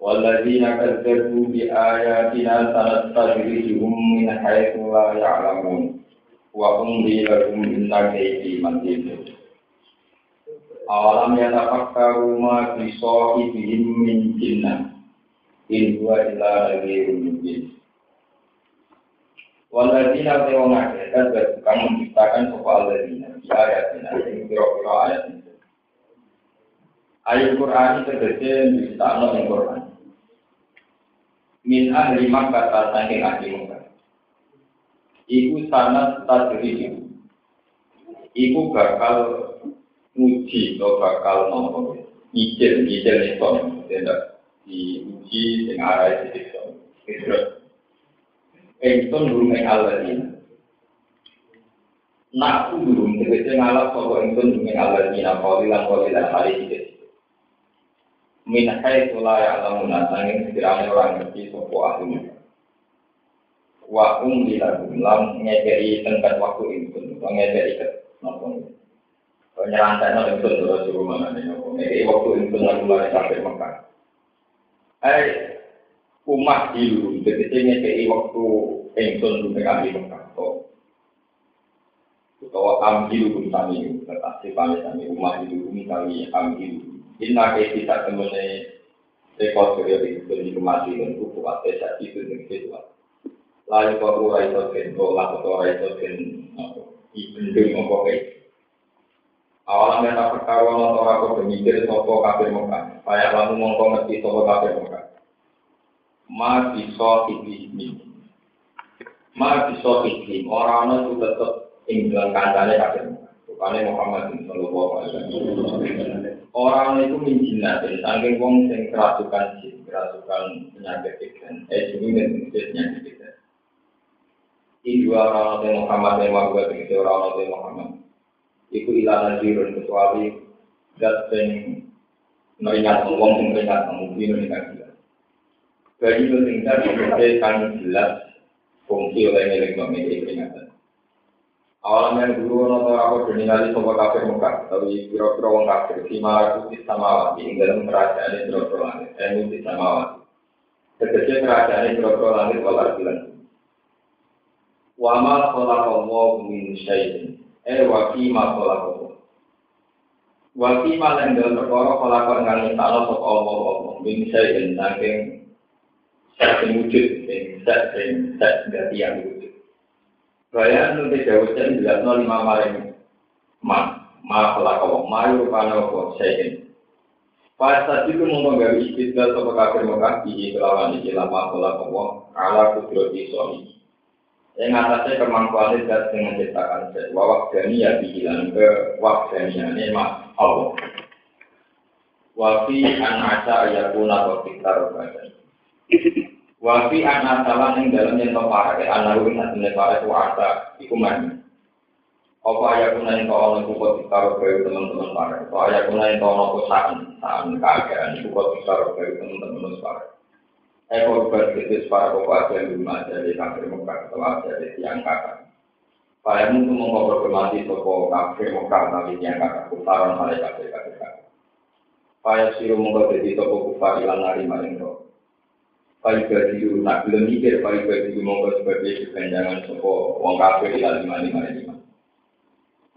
والذين كذبوا بآياتنا سنستدرجهم من حيث لا يعلمون وأملي لهم إن كيدي متين أولم يتفكروا ما في صاحبهم من جنة إن هو إلا نذير مبين Waladina tewang akeh dan kamu menciptakan sopa aladina di ayatina ini kira-kira ayat itu. Ayat Quran itu tegese diceritakan yang Quran. Min ahli Makkah saking ahli Makkah. Iku sanat tadriji. Iku bakal uji atau bakal nopo nyicil nyicil itu tidak diuji dengan arah itu. Engson durung ing alladzina. Nak durung tegese ngalap sapa engson durung ing alladzina qalilan qalilan hari iki. Min haitsu la ya'lamuna sanging sekiranya orang ngerti sapa ahli. Wa um dilahum lam ngekei tengkat waktu engson, ngekei ke napa. Penyerantai nang engson terus suruh mana nih, ngekei waktu engson lalu mulai sampai Mekah. Umat dulu, jadi ngekei waktu ingsun dume kami Mekah. Utawa ambil pun kami, tetapi kami kami umat itu kami kami ambil. Inna ke kita temune rekod kerja di di kemati dan buku desa itu dengan situasi. Lalu kau ora itu kau lah kau ora itu kan, ibendung apa orang orang kau bermikir sopo kafir Mekah. Kayak lalu mongko ngerti sopo kafir Mekah. Ma bisa ini Mal bisa iklim, orang itu tetap tinggal kancane kafir. Bukannya Muhammad Sallallahu Alaihi Wasallam. Orang itu menjinatin, saking wong sing kerasukan jin, kerasukan penyakit pikiran, eh jadi dan penyakit pikiran. Ini dua orang yang Muhammad yang mau gue begitu orang yang Muhammad. Iku ilah najirun kecuali dat sing meringat wong sing meringat mungkin meringat jelas. Bagi itu tinggal kan jelas fungsi oleh milik memiliki peringatan. Awalan yang dulu noto aku diningali sobat kafir muka, tapi kira-kira wong sama dalam kerajaan kira-kira langit, kuti sama. Tegese kerajaan kira-kira langit walar bilan. Wama min syai'in, eh yang dalam perkara kholaqal ngang insana sop Allah min sing wujud, yang wujud. Nanti jauh lima maring ma ma pelakau ma rupanya apa saya Pas saat itu mau gawe istiqlal sama kafir Mekah di kelawan di lama pelakau ala kudroti suami. Yang atasnya kemampuan dan dengan menciptakan set wawak dani ya bilang ke wak dani ini mak Allah. Wafi an asa ayakuna wa fiktar badan. Wafi anak salah yang dalam yang kau parah, anak rugi satu nih parah itu asa, iku mani. Apa ayah kuna yang kau orang kuat ditaruh ke teman-teman parah, apa ayah kuna yang kau orang saan, saan keadaan, iku kuat ditaruh ke teman-teman parah. Eko berkritis para kau aja di rumah jadi kafir muka atau aja di tiang kakak. Saya mungkin mau berkemati toko kafir muka tapi tiang kakak kutaran malaikat kafir kakak. Saya siru mau jadi toko kufar ilang nari maling roh. Pai bagi nak belum mikir pai bagi mongko sebagai kepanjangan sopo wong kafir ila lima lima lima.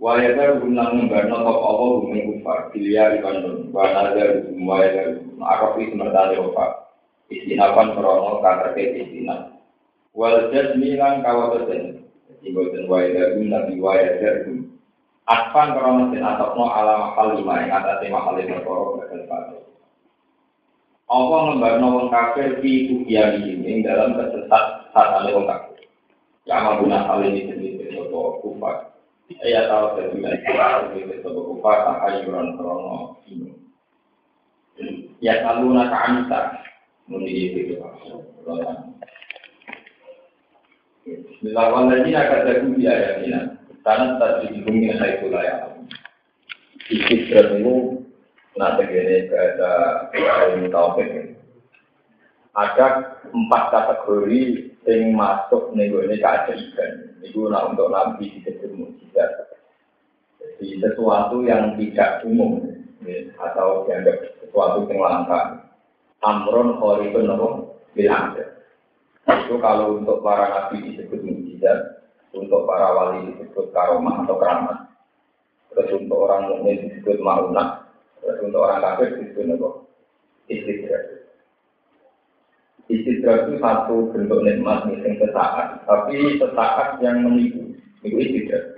Baru guna membarno top Allah bumi kufar, filia di Bandung, wana dari waya dari Arabi semertani ofa, istinapan krono kata ke istinap. Wal jasmi lan kawatesen, Ibu dan waya dari nabi waya dari Aspan krono sin atokno ala mahal lima yang atas mahal lima koro berkel pada. Allah membarno wong kafir di kukiani ini dalam kesesat saat ada kafir. Yang mengguna hal ini sendiri, kufar. Iya tahu dari Quran itu sebuah kufa tahayuran krono ini. Ya selalu naka anita menjadi itu. Bismillahirrahmanirrahim. Akan jadi ayat ini. Karena tadi dihubungi saya layak. Istidrat itu nanti gini ada ilmu taufik. Ada empat kategori yang masuk nih ini keajaiban. Itu untuk nabi disebut mujizat. Jadi sesuatu yang tidak umum ya, atau dianggap sesuatu yang langka. Amron horizon apa? Bilang Itu kalau untuk para nabi disebut mujizat, untuk para wali disebut karomah atau keramat. Terus untuk orang mukmin disebut maunah, terus untuk orang kafir disebut apa? Istidrak. Istidrak itu satu bentuk nikmat yang sesaat, tapi sesaat yang menipu. Itu istidrak.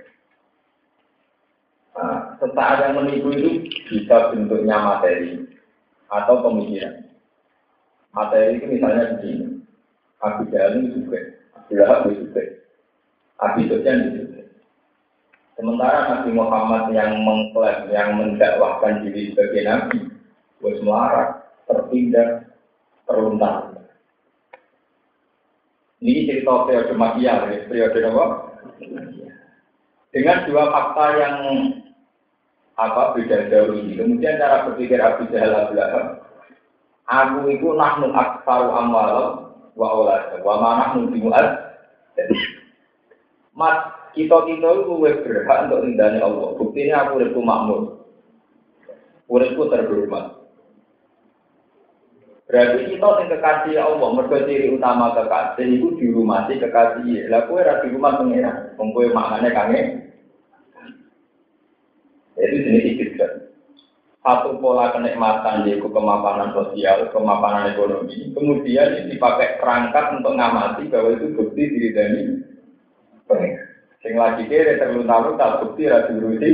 Sesaat yang menipu itu bisa bentuknya materi atau pemikiran. Materi itu misalnya begini. Abu Jahal juga, Abu Lahab juga, Abu Sufyan juga. Sementara Nabi Muhammad yang mengklaim, yang mendakwahkan diri sebagai Nabi, bos melarat, tertindak, terluntar. Ini cerita periode Makiyah, periode apa? Dengan dua fakta yang apa beda jauh ini. Kemudian cara berpikir Abu Jahal Abu Lahab, aku itu nahnu aksaru amal wa olad, wa manahnu bimu'ad. Mas kita kita itu berhak untuk ridhani Allah. Buktinya aku uripku makmur. Uripku terhormat. Berarti kita yang kekasih Allah, mereka ciri utama kekasih itu dirumati kekasih. Lah kue ra di rumah pengira, wong kowe maknane kange. Itu jenis istidrak. Satu pola kenikmatan yaitu kemapanan sosial, kemapanan ekonomi. Kemudian ini dipakai perangkat untuk ngamati bahwa itu bukti diri dari. Sing lagi kere terlunta-lunta bukti rasi rusi.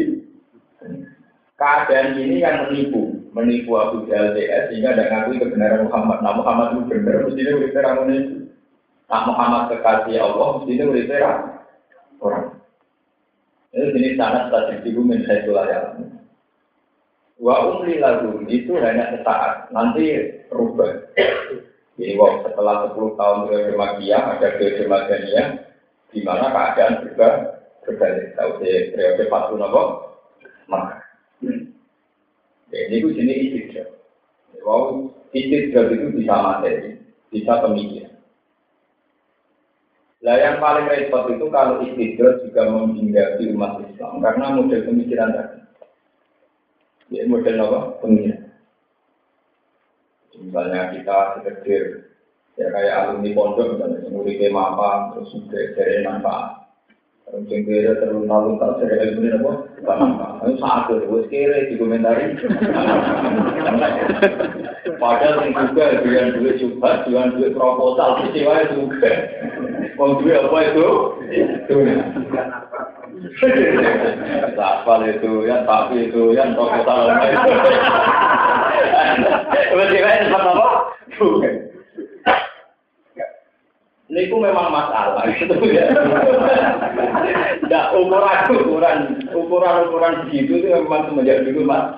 Keadaan ini yang menipu, menipu Abu Jahal DS sehingga tidak ngakui kebenaran Muhammad. Nah Muhammad itu benar, mestinya udah terang menipu. Nah Muhammad kekasih Allah, udah terang orang. Ini jenis tanah ibu min saya ya. Wa umli lagu itu hanya sesaat, nanti rubah. Jadi setelah 10 tahun periode Magiyah, ada periode Madaniyah, di mana keadaan juga berbalik. Tahu saya periode Fatu Nopo, maka ini itu jenis istidrak. Wow, istidrak itu bisa materi, bisa pemikiran. Lah yang paling repot itu kalau istidrak juga menghindari umat Islam karena model pemikiran tadi. Ya, model apa? Pemikiran. Misalnya kita sekedar ya kayak alumni pondok misalnya muridnya mapa terus juga dari manfaat terus yang kira terlalu lalu tak dari ilmu apa bukan manfaat itu saat itu kira di komentari padahal yang juga jualan duit juga jualan duit proposal kecewa juga mau duit apa itu Sapal itu, yang tapi itu, yang proposal itu. Berarti kan apa? Bukan. Ini itu memang masalah gitu ya. Nah, ukuran ukuran ukuran ukuran begitu itu memang semenjak dulu mas.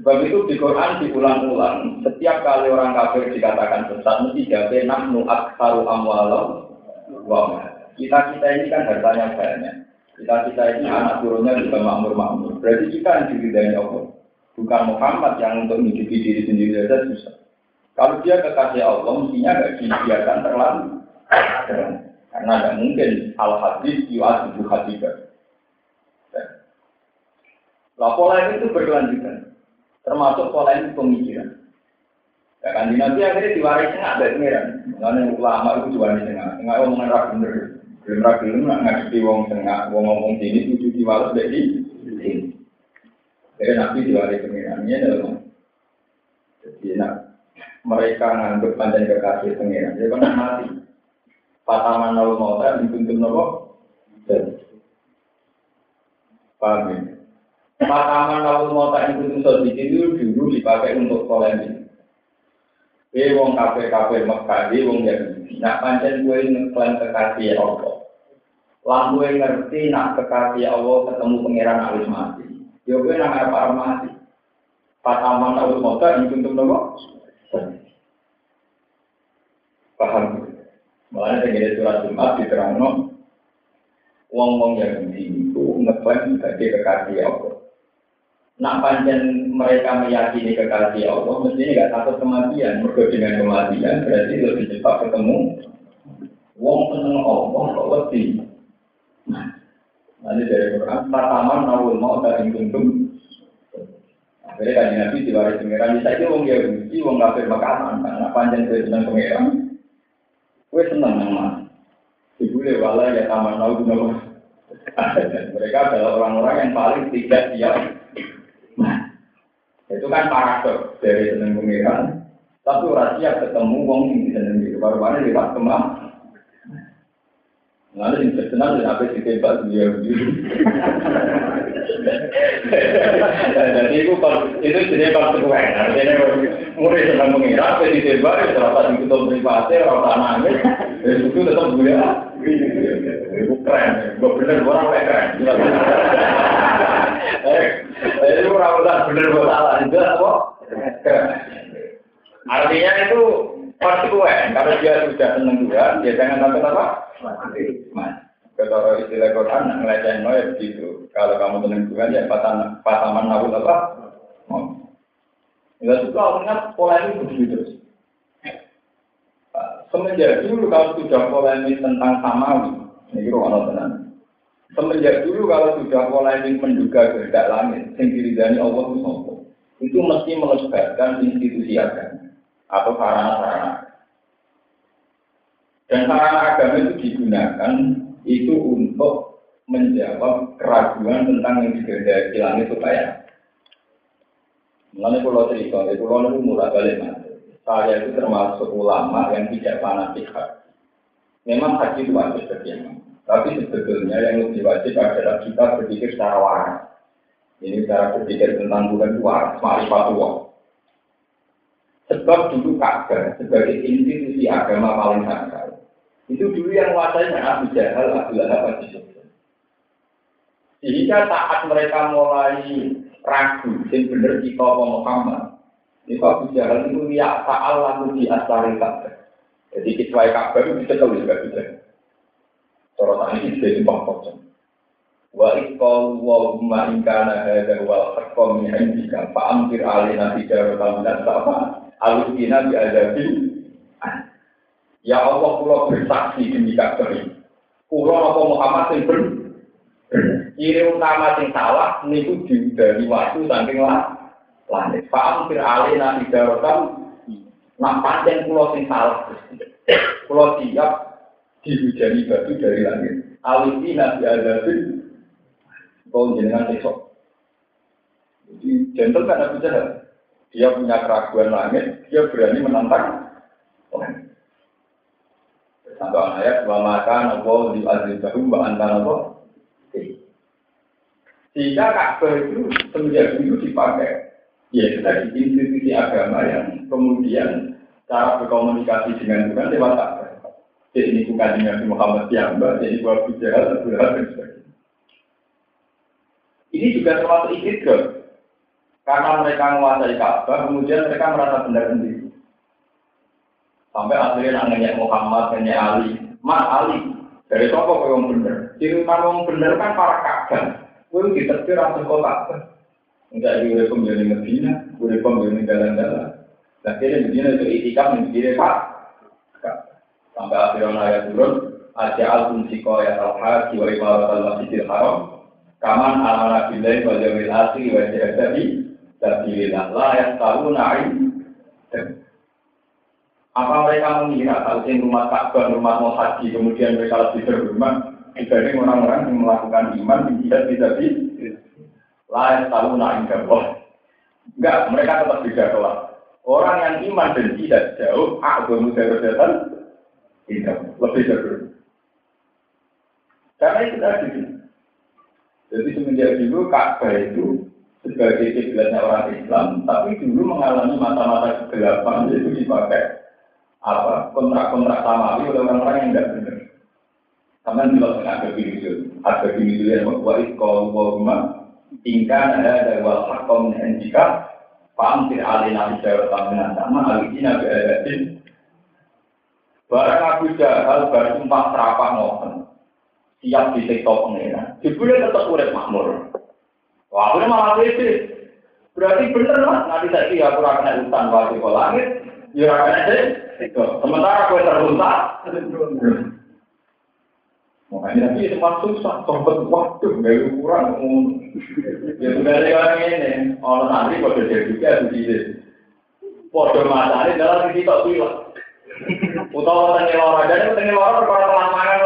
Sebab itu di Quran diulang-ulang. Setiap kali orang kafir dikatakan sesat, mesti jawab nahnu aksaru amwalam wa Kita kita ini kan hartanya banyak. Kita kita ini anak turunnya juga makmur-makmur. Berarti kita yang diridai Allah. Bukan Muhammad yang untuk menghidupi diri sendiri saja susah. Kalau dia kekasih Allah, mestinya nggak dibiarkan terlalu. Karena tidak mungkin al hadis yu'ad ibu hadidah. Nah, pola itu berkelanjutan. Termasuk pola ini pemikiran. Ya kan, nanti akhirnya diwaris tengah dari pengiran. Mengenai ulama itu diwaris tengah. Tengah omongan rak bener. Belum rak belum nak ngadepi wong tengah. Wong ngomong sini, tujuh diwaris dari sini. Jadi nabi diwaris pengiran. Ini adalah jadi nak mereka nganggap panjang kekasih pengiran. Jadi kan mati. Pataman lalu mau tak dituntut nopo. Paham ya? Pataman lalu mau tak dituntut itu dulu dipakai untuk polemik. Eh wong kafe kafe Mekah, eh wong Yahudi. Nak pancen gue ngeklaim kekasih Allah. Lah gue ngerti nak kekasih Allah ketemu pangeran harus mati. Yo gue nak apa mati. Pataman lalu mau tak dituntut nopo. Paham? Makanya saya surat Jumat di Terangno, wong-wong Yahudi itu ngeklaim sebagai kekasih Allah. Nak panjang mereka meyakini kekasih Allah, mestinya nggak takut kematian. Mereka dengan kematian berarti lebih cepat ketemu. Wong seneng Allah kok lebih. Nanti dari Quran, pertama nawul mau dari tunduk. Akhirnya kan Nabi diwaris pengiran, bisa itu wong Yahudi, wong kafir makanan, karena panjang dari seneng pengiran. Gue seneng nama. Ibu lewala ya taman nama. Mereka adalah orang-orang yang paling tidak siap. Itu kan paradok dari seneng pengiran. Tapi orang siap ketemu wong yang seneng itu. Baru-baru lewat kemah. Lalu yang terkenal dan apa sih tembak dia Jadi itu itu jenis konsekuen. Artinya mulai senang mengira, apa di tembak, ya terasa di kutu privasi, orang dan itu tetap gue Itu keren, gue bener orang keren. Jadi orang udah bener gue salah, itu apa? Artinya itu konsekuen. Kalau dia sudah senang Tuhan, dia jangan sampai apa? Mati. Kalau istilah Quran, ngeleceh no ya begitu. Kalau kamu senang Tuhan, ya pataman nawul apa? Ya suka ingat pola ini begitu terus. Semenjak dulu kalau sudah polemik tentang samawi, ini ruang tenang. Semenjak dulu kalau sudah polemik menduga kehendak langit, yang diridani Allah itu itu mesti melebatkan institusi agama atau sarana-sarana. Dan sarana agama itu digunakan itu untuk menjawab keraguan tentang yang dikehendaki langit supaya Mengenai pulau cerita, itu pulau itu mulai balik Saya itu termasuk ulama yang tidak fanatik. Memang haji itu wajib bagi Tapi sebetulnya yang lebih wajib adalah kita berpikir secara waras. Ini cara berpikir tentang Tuhan itu waras, marifat Sebab dulu Ka'bah sebagai institusi agama paling sakral. Itu dulu yang menguasai Abu Jahal, Abu Lahab, Abu. Sehingga saat mereka mulai ragu, yang benar kita Muhammad, itu Abu Jahal itu ya ta'al lalu di asari Ka'bah. Jadi kecuali Ka'bah itu bisa tahu juga bisa. Sorotan ini sudah sumpah kosong. Wa ikol wa umma ingkana hadha wal haqqam min indika fa'amtir alina tijaratan dan sa'fa'an alusina di adabi Ya Allah pulau bersaksi demi Ka'bah ini. Pulau apa Muhammad yang ber Ciri utama yang salah niku dari waktu saking lah langit. Paham fir alina idarotam nak panjang pulau yang salah. Pulau siap dihujani batu dari langit. Alusina di adabi kau jenengan besok. Jadi gentle kan Abu Jahal dia punya keraguan langit, dia berani menantang langit. Contoh ayat wa maka nopo di azizahu wa anta nopo. Sehingga Ka'bah itu semenjak dulu dipakai ya tadi institusi agama yang kemudian cara berkomunikasi dengan Tuhan lewat. Jadi ini bukan dengan Muhammad yang jadi buat bicara Abu dan sebagainya. Ini juga termasuk istidrak karena mereka menguasai Ka'bah, kemudian mereka merasa benar sendiri. Sampai akhirnya nanya Muhammad, nanya Ali. Mas Ali, dari siapa kau yang benar? Ciri utama yang benar kan para Ka'bah. Kau ditetir langsung Ka'bah. Enggak di urip pembiayaan Medina, urip pembiayaan jalan-jalan. Nah, kira Medina itu itikaf menjadi Pak. Sampai akhirnya ayat turun, Aja al siko ya al-haji wa ibarat al-masjidil haram. Kaman al-mana billahi wal yawmil akhir wa jahadabi Sabilillah la yang tahu naik. Apa mereka mengira kalau rumah Ka'bah, rumah mau haji, kemudian mereka lebih berhormat dibanding orang-orang yang melakukan iman tidak tidak di layak tahu naik gabah. Enggak, mereka tetap beda kelas. Orang yang iman dan tidak jauh, aku dari setan, tidak lebih jauh. Karena itu tadi. Jadi semenjak dulu Ka'bah itu sebagai kiblatnya orang Islam, tapi dulu mengalami mata-mata kegelapan itu dipakai apa kontrak-kontrak samawi oleh orang-orang yang tidak benar. Karena di luar ada video, ada video yang membuat kalau wama tingkat ada dari wal hakom dan jika paham tidak alina bicara taminan sama alijina beadatin Barang Abu Jahal baru sumpah serapah mohon. siap di sektor pengeran. Jebule tetap urip makmur. Wah, akhirnya malah pede. Berarti bener lah, nanti kira aku akan hutan waktu ke langit, ya akan ada. Sementara aku teruntak, Makanya nanti semua susah, sobat waktu, gak kurang. Ya sudah orang ini, orang nanti pada jadi juga begitu. Podo matane dalam kita bilang. Utawa tengah lara, jadi tengah lara perkara kelamangan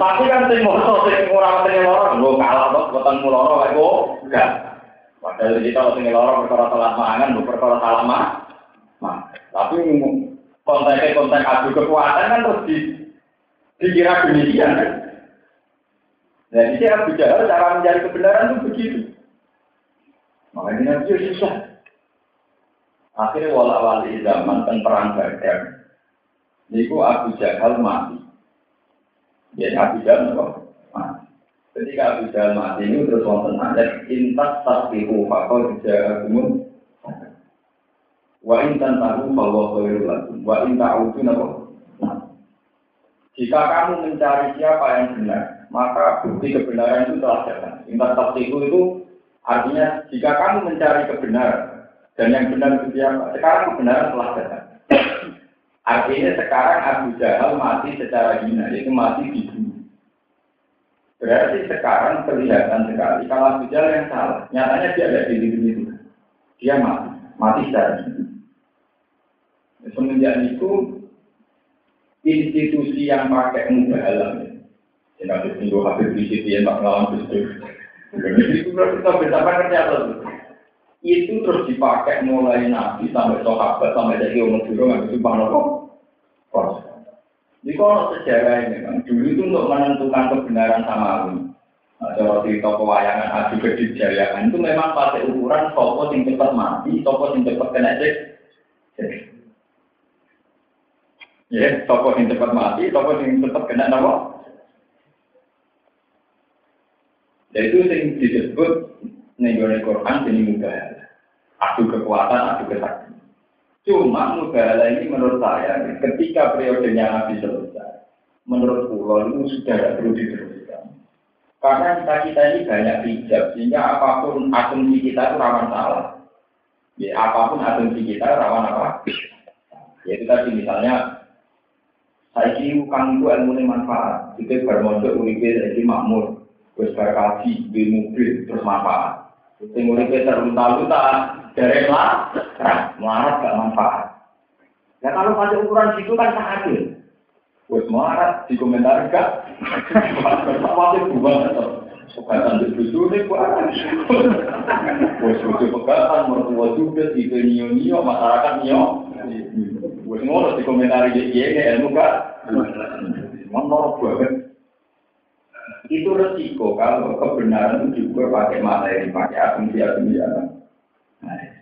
Tapi kan sing moto sing ora tengah lara, lho kalah kok boten muloro kae kok. Enggak. Padahal kita tengah lara perkara telat mangan, lho perkara. Tapi kontennya konten adu kekuatan kan terus di dikira demikian kan. Nah, ini cara mencari kebenaran itu begitu. Makanya Nabi susah. Akhirnya wala wali zaman dan perang Badar. Niku Abu Jahal mati. Jadi Abu Jahal mati. Ketika Abu Jahal mati ini terus wonten ayat intas tasbihu fakol jahakumun wa intan tahu bahwa khairul lakum wa in ta'udu napa jika kamu mencari siapa yang benar maka bukti kebenaran itu telah datang intas tasbihu itu artinya jika kamu mencari kebenaran dan yang benar itu siapa? Sekarang kebenaran telah datang. Artinya sekarang Abu Jahal mati secara hina, yaitu mati di bumi. Berarti sekarang kelihatan sekali kalau Abu Jahal yang salah. Nyatanya dia ada di dunia itu. Dia mati, mati secara hina. Semenjak itu institusi yang pakai mudah alam ya. Yang habis minggu habis di situ yang tak ngalamin itu. Itu kita bersama kerja itu terus dipakai mulai nabi sampai sahabat sampai dari umat dulu nggak bisa nopo proses. Di kalau sejarah ini kan dulu itu untuk menentukan kebenaran sama ini. Nah, kalau cerita pewayangan adu kedijayaan itu memang pakai ukuran sopo yang cepat mati, sopo yang cepat kena cek. Ya, sopo yang cepat mati, sopo yang cepat kena nopo. Dan itu yang disebut nih Quran jadi mudah adu kekuatan, adu kesaktian. Cuma mubahala ini menurut saya, ketika periodenya Nabi selesai, menurut pulau itu sudah tidak perlu diteruskan. Karena kita kita ini banyak hijab, sehingga apa pun asumsi kita itu rawan salah. Ya, apa pun asumsi kita rawan apa? Ya itu tadi misalnya, saya kira kang itu ilmu manfaat, itu bermodal uripe jadi makmur, terus berkaji, di terus manfaat. Sing uripe terunta-unta, dari lah, melarat gak manfaat. Ya kalau pada ukuran situ kan tak adil. Wes melarat di komentar gak, wajib buang atau pegatan di buju ini kuat. Wes buju pegatan, mertua juga, tipe nio-nio, masyarakat nio. Wes ngono di komentar ya, ya, ilmu gak. Memang norok banget. Itu resiko kalau kebenaran itu juga pakai materi, pakai asumsi-asumsi. Nah,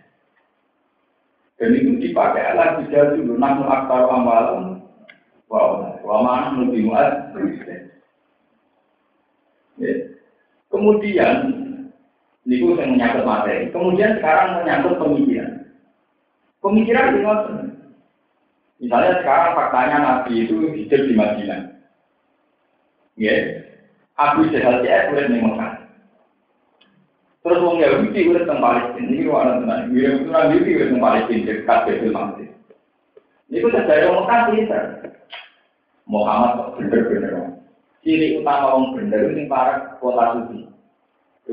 dan itu dipakai alat bisa dulu, namun aktar amalan, wow, mana lebih muat. Ya. Kemudian, ini yang menyangkut materi. Kemudian sekarang menyangkut pemikiran. Pemikiran di Misalnya sekarang faktanya Nabi itu hidup di Madinah. Ya, Abu Jahal dia boleh di Mekah. Terus wong Yahudi udah tentang Palestina, ini ruang tentang Yahudi itu Yahudi udah tentang Palestina dekat Betul Maqdis. Ini kan dari orang Mekah Muhammad kok bener-bener. Ciri utama orang bener ini para kota suci.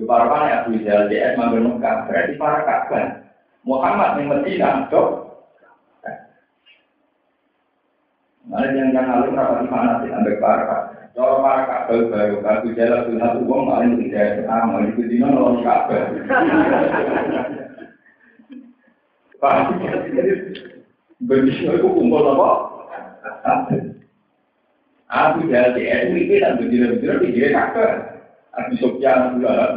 Para kan Abu Jahal DS manggil Mekah, berarti para Ka'bah. Muhammad yang Medina, dok. Nah, yang yang lalu rapat di mana sih, ambil para kalau para kabel baru kaku jalan tuh satu uang paling tidak sama itu dino nolong kabel. Begitu aku kumpul apa? Aku jalan di NU ini dan begitu-begitu di dia kabel. Aku sopnya bulan.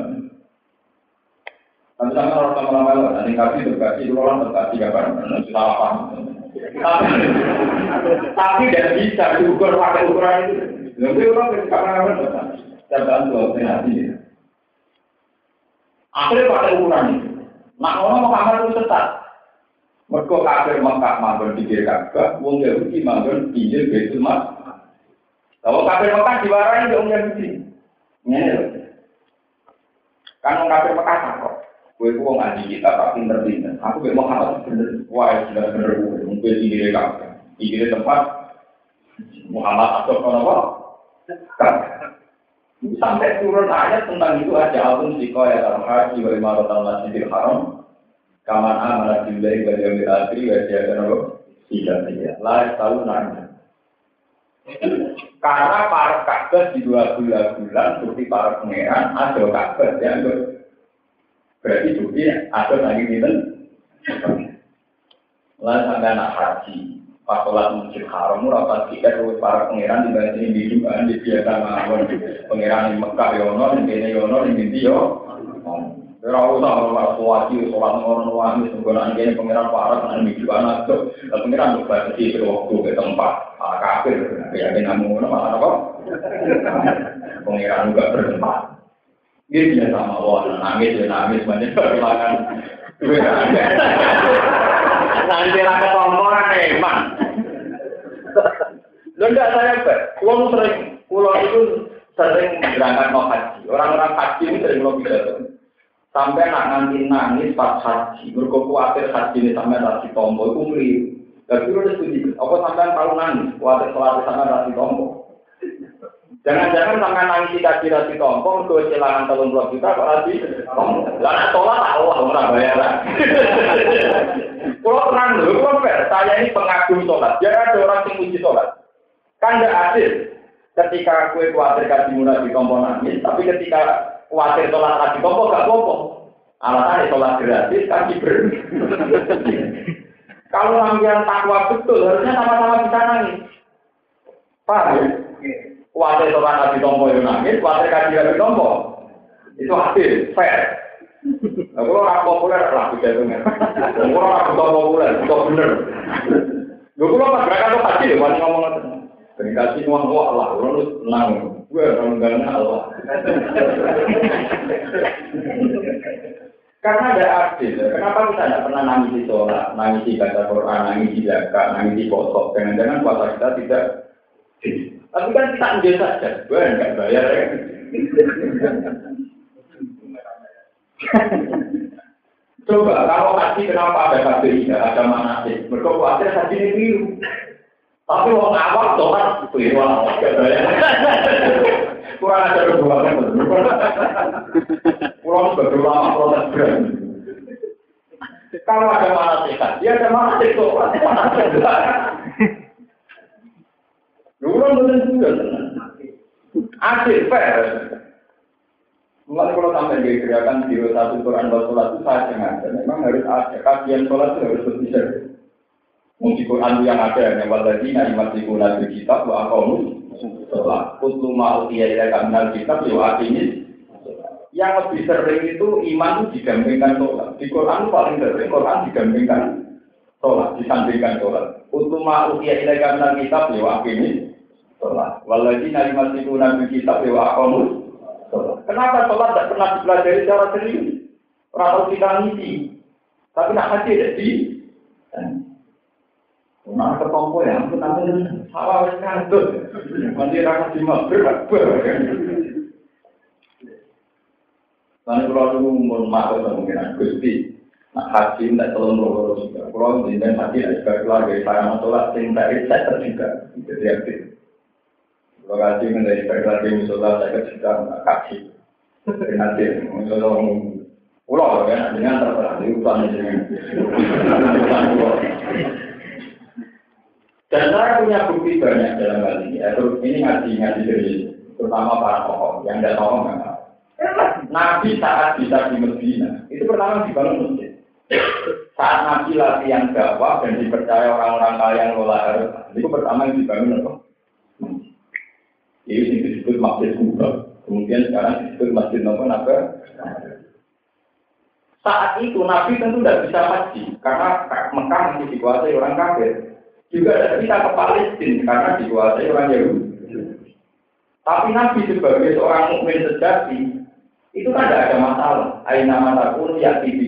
Tapi sama orang sama lama nanti kasih terkasih orang terkasih kapan? Salah paham. Tapi tidak bisa diukur pakai ukuran itu. Lalu orang Akhirnya pada ukuran itu. Nah orang mau kamar itu tetap. Mereka kafir Mekah di kiri Ka'bah, wong Yahudi manggon pinggir Baitul Mas. Kalau kafir Mekah diwarai dong Yahudi. Ini Kan orang kafir kok. Gue ngaji kita tapi pinter Aku gak Muhammad bener. Wah sudah bener gue. Mungkin ini kafir. Ini tempat Muhammad atau apa? Sampai turun ayat tentang itu aja alun siko ya dalam haji wa imaratul masjidil haram. Kaman amanah billahi wa yawmil akhir wa jiyatan apa? Tidak tidak. Lah tahu nanya. Karena para kabar di dua bulan-bulan seperti para pangeran ada kabar yang berarti bukti ada lagi gitu. Lalu sampai anak haji, pas sholat masjid haram, rapat tiket terus para pangeran di bawah ini biduan di biasa mawon pangeran di Mekah yono, di sini yono, di sini yo. Ora usah ora suwati sholat ngono wae senggonan kene pangeran para nang miju anak tuh. Pangeran kok batasi waktu ke tempat. Malah kafir. Ya kene ngono malah apa? Pangeran juga bertempat. Dia sama wah nangis ya nangis banyak kehilangan. Nanti raka tomporan emang. Lo enggak saya ber, uang sering, pulau itu sering berangkat mau haji. Orang-orang haji ini sering mau pidato. Sampai nak nangis nangis pas haji, mereka khawatir haji ini sampai rasi tombol, itu meliru. Tapi udah setuju, apa sampai tahu nangis, khawatir khawatir sampai rasi tombol. Jangan-jangan sampai nangis jika tidak rasi tombol, mereka kehilangan telung puluh juta kok rasi. Lalu tolak Allah, orang bayaran. Kalau tenang dulu, kalau saya ini pengagum sholat. Jangan ada orang yang muji sholat. Kan tidak adil. Ketika kue khawatir kasih mulai di tombol nangis, tapi ketika khawatir sholat lagi kok gak apa-apa. Alasannya sholat gratis kaki ber. Kalau yang takwa betul, harusnya sama-sama bisa nangis. Paham ya? Khawatir sholat lagi tombol itu nangis, khawatir kaki lagi tombol. Itu hasil, fair. Nah, kalau orang populer lah bisa itu Kalau orang bukan populer, itu bener. Gue kalau pas mereka tuh hasil, wani ngomong Dikasih uang wah lah, orang itu senang. Gue orang enggak Allah. Karena ada adil. Kenapa kita tidak pernah nangis di sholat, nangis di baca Quran, nangis di zakat, nangis di posok. Jangan-jangan puasa kita tidak. Tapi kan kita ambil saja. Gue enggak bayar ya. Coba kalau haji kenapa ada KPI, ada manasik? Mereka khawatir haji ini biru. Tapi mau awak sholat keliru awak Kurang ada perbuatan. Kurang sebagai ulama protes berani. Kalau ada mana sehat, dia ada mana sehat sholat, mana sehat. Lu kan betul juga Asik fair. Mulai kalau sampai di gerakan biro satu Quran buat sholat itu saya sengaja. Memang harus ada kajian sholat itu harus bisa. Mungkin Quran yang ada yang waladina yumasikuna bil kitab wa aqamu sholat. Kutlu ma'u iya kamnal kitab wa aqimis yang lebih sering itu iman itu digambingkan sholat. Di Quran paling sering Quran digambingkan sholat, disandingkan sholat. Kutlu ma'u iya kamnal kitab wa aqimis sholat. Waladina yumasikuna bil kitab wa aqamu sholat. Kenapa sholat tidak pernah dipelajari secara serius? Orang kita ngisi. Tapi nak hati di Nah, ketompo ya, aku nanti sawah wis ngandut. Nanti ra di magrib Lalu kalau dulu mau masuk kemungkinan Gusti, haji tidak tolong loro juga. Kalau di haji tidak juga keluarga saya sholat, sing dari saya juga. Jadi aktif. Kalau haji menjadi keluarga musola saya juga kaji. Nanti musola pulau kan, dengan terserah di utang dan saya punya bukti banyak dalam hal ini. Ya, ini ngaji-ngaji dari terutama para tokoh yang tidak tahu nggak Nabi saat bisa di Medina itu pertama dibangun masjid. Saat Nabi latihan dakwah dan dipercaya orang-orang kaya yang lola harus itu pertama yang dibangun apa? Ini disebut masjid Kuba. Kemudian sekarang disebut masjid Naga. Saat itu Nabi tentu tidak bisa haji karena Mekah masih dikuasai orang kafir. Juga ada kita ke Palestina karena dikuasai orang Yahudi. Tapi Nabi sebagai seorang mukmin sejati itu kan tidak ada masalah. Aina mata pun ya di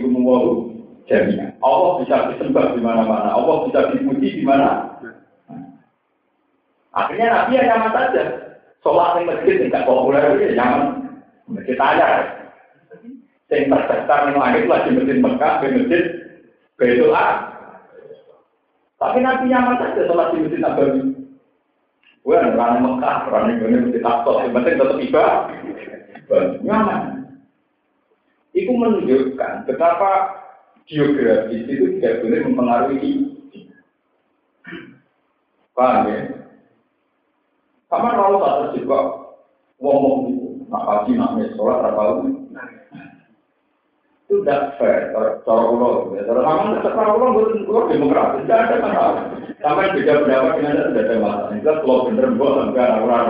jamiah. Allah bisa disembah di mana-mana. Allah bisa dipuji di mana. Akhirnya Nabi hanya saja. Sholat di masjid tidak populer itu jangan masjid aja. Yang terdaftar di langit lagi masjid Mekah, di masjid Betul Tapi nanti nyaman saja sholat di masjid Nabawi. Gue orang Mekah, orang ini masjid Aqsa, yang penting tetap tiba. Nyaman. Itu menunjukkan betapa geografis itu tidak boleh mempengaruhi Paham ya? Sama kalau tak juga ngomong itu, nak pagi nak sholat apa itu tidak fair cara ulo cara kamu cara ulo bukan demokratis tidak ada masalah. Sampai beda pendapat dengan anda tidak ada masalah. Itu kalau bener buat enggak orang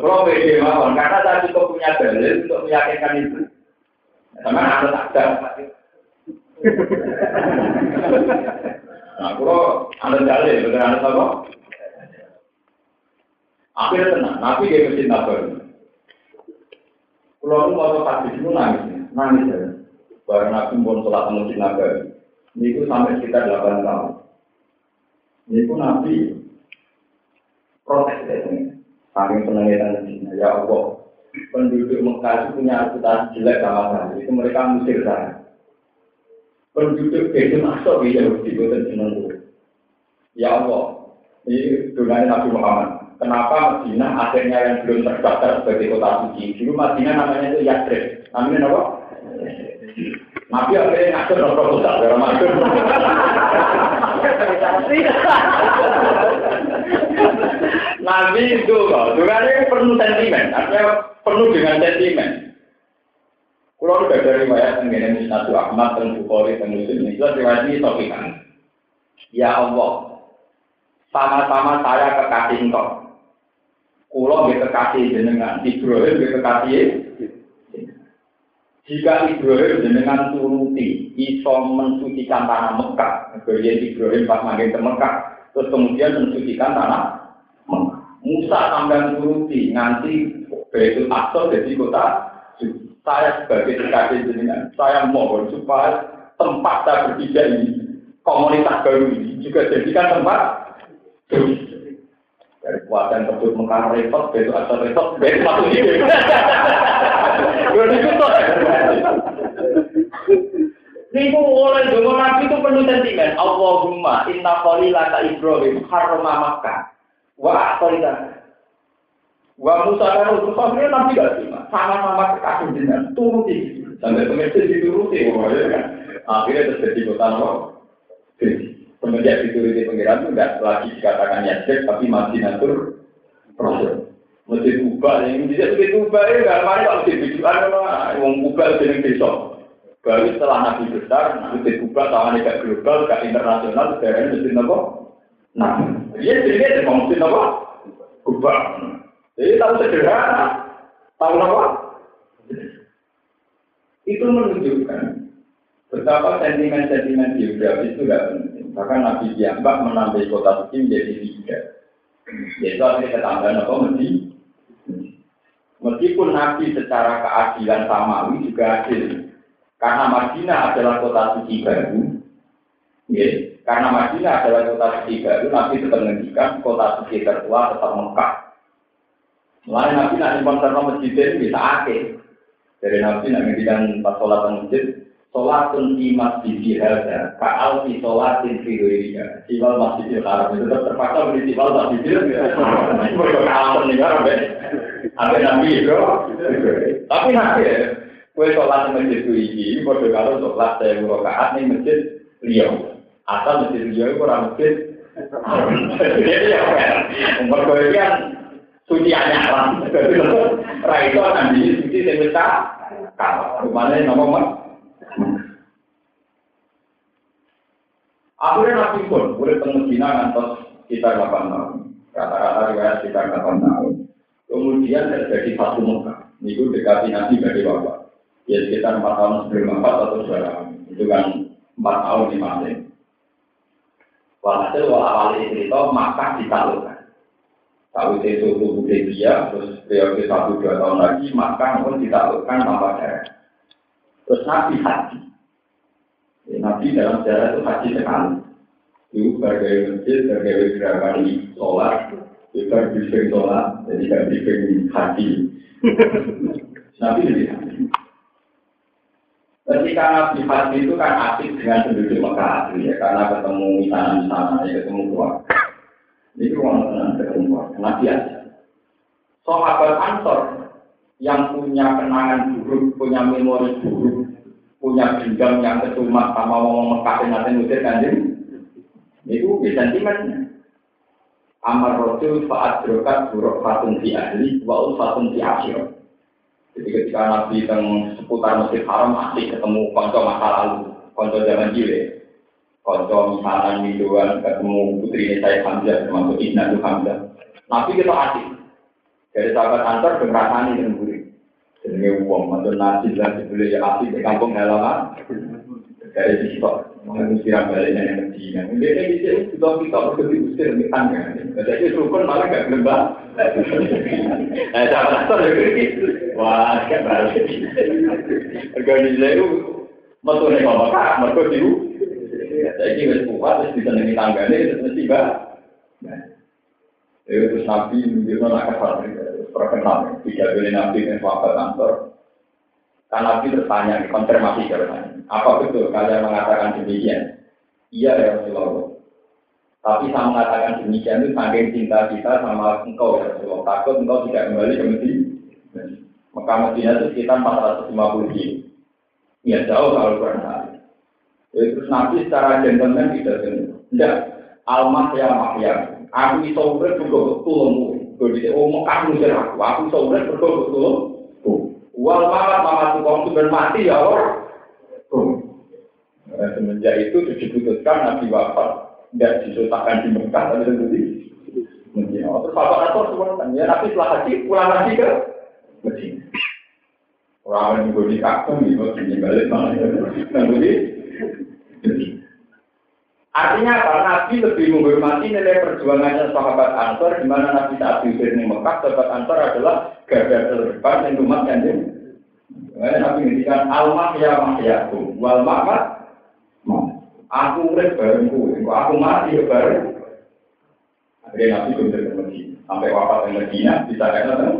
kalau beda mawon karena saya cukup punya dalil untuk meyakinkan itu sama ada nah kalau anda dalil betul anda apa akhirnya tenang nabi dia mesti nabur kalau mau hadis itu nangis, nangis ya. Barang Nabi pun sholat masjid Nabawi. Ini sampai sekitar 8 tahun. Ini Nabi protes ya. Saking senangnya dan Ya Allah, penduduk Mekah itu punya reputasi jelek sama saya. Itu mereka musir saya. Penduduk Bedul Masuk ya Yahudi, bukan senang Ya Allah, ini dunia Nabi Muhammad. Kenapa Medina akhirnya yang belum terdaftar sebagai kota suci? Dulu Medina namanya itu Yathrib. Namanya apa? Nabi akhirnya ngatur nopo kota dari Ramadan. Nabi itu kok, ini penuh sentimen, artinya penuh dengan sentimen. Kalau udah dari riwayat tentang Misnatu Ahmad, dan Bukhari, dan Muslim, itu riwayat ini topikan. Ya Allah, sama-sama saya kekasih engkau. Kulo nggih kekasih jenengan, Ibrahim nggih kekasih. Jika Ibrahim jenengan turuti, iso mensucikan tanah Mekah. Kemudian Ibrahim pas makin ke Mekah, terus kemudian mensucikan tanah Mekah. Musa sampai turuti, nganti Baitul Aqsa jadi kota saya sebagai kekasih jenengan, saya mohon supaya tempat saya berpijak ini, komunitas baru ini juga jadikan tempat dari kuatan tersebut mengkar repot, besok atau repot, besok masuk ini. Niku oleh dulu nabi itu penuh sentimen. Allahumma inna lata Ibrahim harma Makkah. Wa aqalita. Wa Musa dan Rasulullah ini nabi gak terima. Sama-sama kekasih jenengan. Turuti. Sampai pengertian dituruti. Akhirnya terjadi kota Nabi. Semenjak dituruti pengiran itu tidak lagi dikatakan yasir, tapi masih natur proses. Masjid Kuba, yang bisa Masjid Kuba ya, nggak mari kalau di bijuan, wong Kuba jadi besok. Baru setelah Nabi besar, Masjid Kuba tangan gak global, gak internasional, sekarang Masjid apa? Nah, dia dia mau Masjid apa? Kuba. Jadi tahu sederhana, tahu apa? Itu menunjukkan betapa sentimen-sentimen geografis itu tidak penting. Bahkan Nabi Diambak menambah kota suci menjadi tiga. Yaitu artinya ketambahan apa? Mesti. Meskipun Nabi secara keadilan samawi juga adil. Karena Madinah adalah kota suci baru. Ya, karena Madinah adalah kota suci baru, Nabi tetap menghentikan kota suci tertua tetap Mekah. Mulai Nabi nanti konser masjid ini bisa akhir. Dari Nabi nanti menghentikan pas sholat masjid, Sholatun di masjid hadza, kaal di sholatin fi ghairiha. Siwal masjidil haram itu tetap terpaksa beli siwal masjidil. Mereka kalah meninggal sampai sampai nabi itu. Tapi nanti ya, kue sholat di masjid itu ini, bodoh kalau sholat saya rakaat nih masjid liau. Asal masjid liau itu orang. Jadi ya, mereka kan suci anyaran. Raito nanti suci saya minta. Kalau rumahnya nomor Akhirnya Nabi pun boleh temu Cina ngantos sekitar 8 tahun. Kata-kata riwayat sekitar 8 tahun. Kemudian terjadi satu muka. Itu dekati Nabi dari bapak. Ya sekitar 4 tahun sebelum empat atau 2 tahun. Itu kan 4 tahun di masing. Walhasil awal cerita maka ditaklukkan. Tahu itu suku dia, terus periode satu dua tahun lagi, maka pun ditaklukkan tanpa darah. Terus Nabi haji. Ya, Nabi dalam sejarah itu haji sekali. Itu sebagai masjid, sebagai gerakan sholat, Kita briefing sholat, jadi kan briefing hati. Nabi jadi hati. Ketika Nabi hati itu kan asik dengan penduduk Mekah asli ya, karena ketemu misalnya-misalnya, ya, ketemu keluarga. Ini orang tenang ketemu keluarga, Nabi aja. Sahabat Ansor yang punya kenangan buruk, punya memori buruk, punya dendam yang kesumat sama orang Mekah yang nanti ngusir kanjeng, itu bisa sentimennya. Amar Rasul saat berokat buruk fatun di ahli, wa fatun di asyir. Jadi ketika Nabi teng seputar Masjid Haram masih ketemu konco masa lalu, konco zaman jile, konco misalnya Midoan ketemu putri saya Hamzah termasuk Ibnu Hamzah. Nabi kita asik. Dari sahabat antar berasani dengan buri. Jadi uang mantu nasi dan dibeli ya asik di kampung halaman. Dari sisi Mengenai siram baliknya yang Medina. Dia ini bisa kita kita berdua diusir di tangga. Jadi rukun malah gak gelembang. Nah, sama nasar ya. Wah, gak balik. Organisasi itu metu nih bapak kak, mereka diu. Jadi wis kuat, wis bisa nengi tanggane, terus mesti mbak. Ya terus nabi menunjukkan nak kasar, perkenal. Tidak boleh nabi yang sahabat kantor. Kan nabi bertanya, konfirmasi jawabannya. Apa betul kalian mengatakan demikian? Iya ya Rasulullah. Tapi saya mengatakan demikian itu saking cinta kita sama engkau ya Rasulullah. Takut engkau tidak kembali ke Medina. Mekah Medina itu sekitar 450 kilo. Ya jauh kalau pernah. Ya, terus Nabi secara gentleman tidak tidak. Almah ya mahya. Aku bisa urut juga tulungmu. Jadi, oh Mekah ngusir aku. Aku bisa urut juga betul. Wal mamat mama tukang itu mati ya orang. Nah, semenjak itu diputuskan Nabi wafat tidak disultakan di Mekah tapi di Medina. Terus Bapak Nato semua ya Nabi setelah haji pulang lagi ke Medina. Orang yang juga di kakung di Medina balik malah di Artinya apa? Nabi lebih menghormati nilai perjuangannya sahabat Ansor, di mana Nabi saat diusir di Mekah, sahabat Ansor adalah garda terdepan yang umat yang Karena Nabi mengatakan almah ya mahyakum, wal mamat Aku urip aku mati ya bareng. Akhirnya Nabi benar ke Medina. Sampai wafat di Medina, bisa kata kan?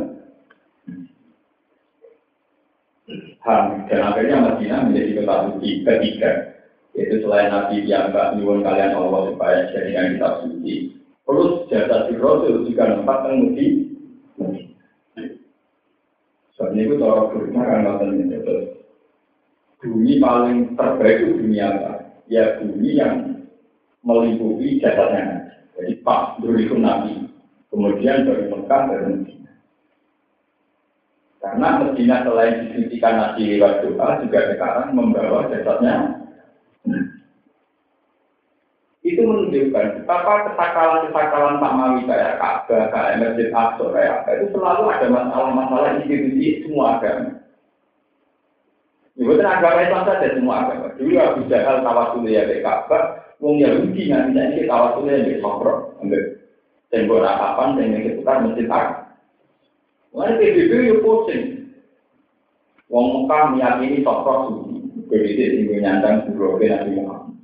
Dan akhirnya Medina menjadi kota suci ketiga. Yaitu selain Nabi yang mbak nyuwun kalian Allah supaya jadikan kitab suci. Terus jasa si Rasul juga tempat yang mudi. Soalnya itu cara berikutnya kan nggak Bumi paling terbaik itu dunia apa? Ya bumi yang meliputi jasadnya. Jadi pas dulu Nabi, kemudian dari Mekah dari Medina. Karena Medina selain disucikan nasi lewat doa, juga sekarang membawa jasadnya. Itu menunjukkan betapa kesakalan-kesakalan Pak Mawi kayak Ka'bah, kayak Masjid Aqsa, kayak apa, itu selalu ada masalah-masalah institusi semua agama. Ibu itu agama Islam saja semua agama. Dulu Abu Jahal tawasul ya ke Ka'bah, wong Yahudi nanti nanti tawasul ya ke Sokro, ambil tembok ratapan dan yang seputar masjid Ar. Mana PBB itu pusing. Wong Mekah meyakini Sokro suci. PBB tinggal nyandang buroke Nabi Muhammad.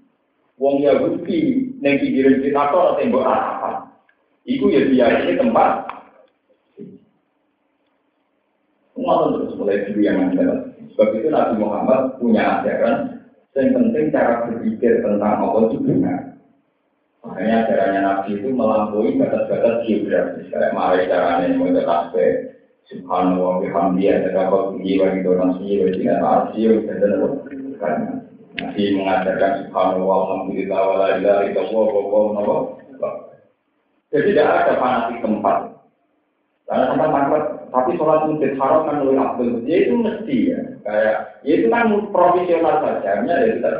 Wong Yahudi neng pinggiran kita tembok ratapan. Iku ya biar ini tempat. Semua terus mulai dulu yang ada. Sebab itu Nabi Muhammad punya ajaran yang penting cara berpikir tentang Allah itu benar. Makanya ajarannya Nabi itu melampaui batas-batas geografis. Kayak mari caranya mau tasbih, Subhanallah, bihamdi, ada apa tinggi bagi orang sih, bagi tidak arsi, dan karena Nabi mengajarkan Subhanallah, Alhamdulillah, wala ilaha illallah, wa wa Jadi tidak ada fanatik tempat. Karena tempat tempat tapi sholat masjid haram kan lebih abdul. Ya itu mesti ya. Kayak, ya itu kan profesional saja. Hanya ya kita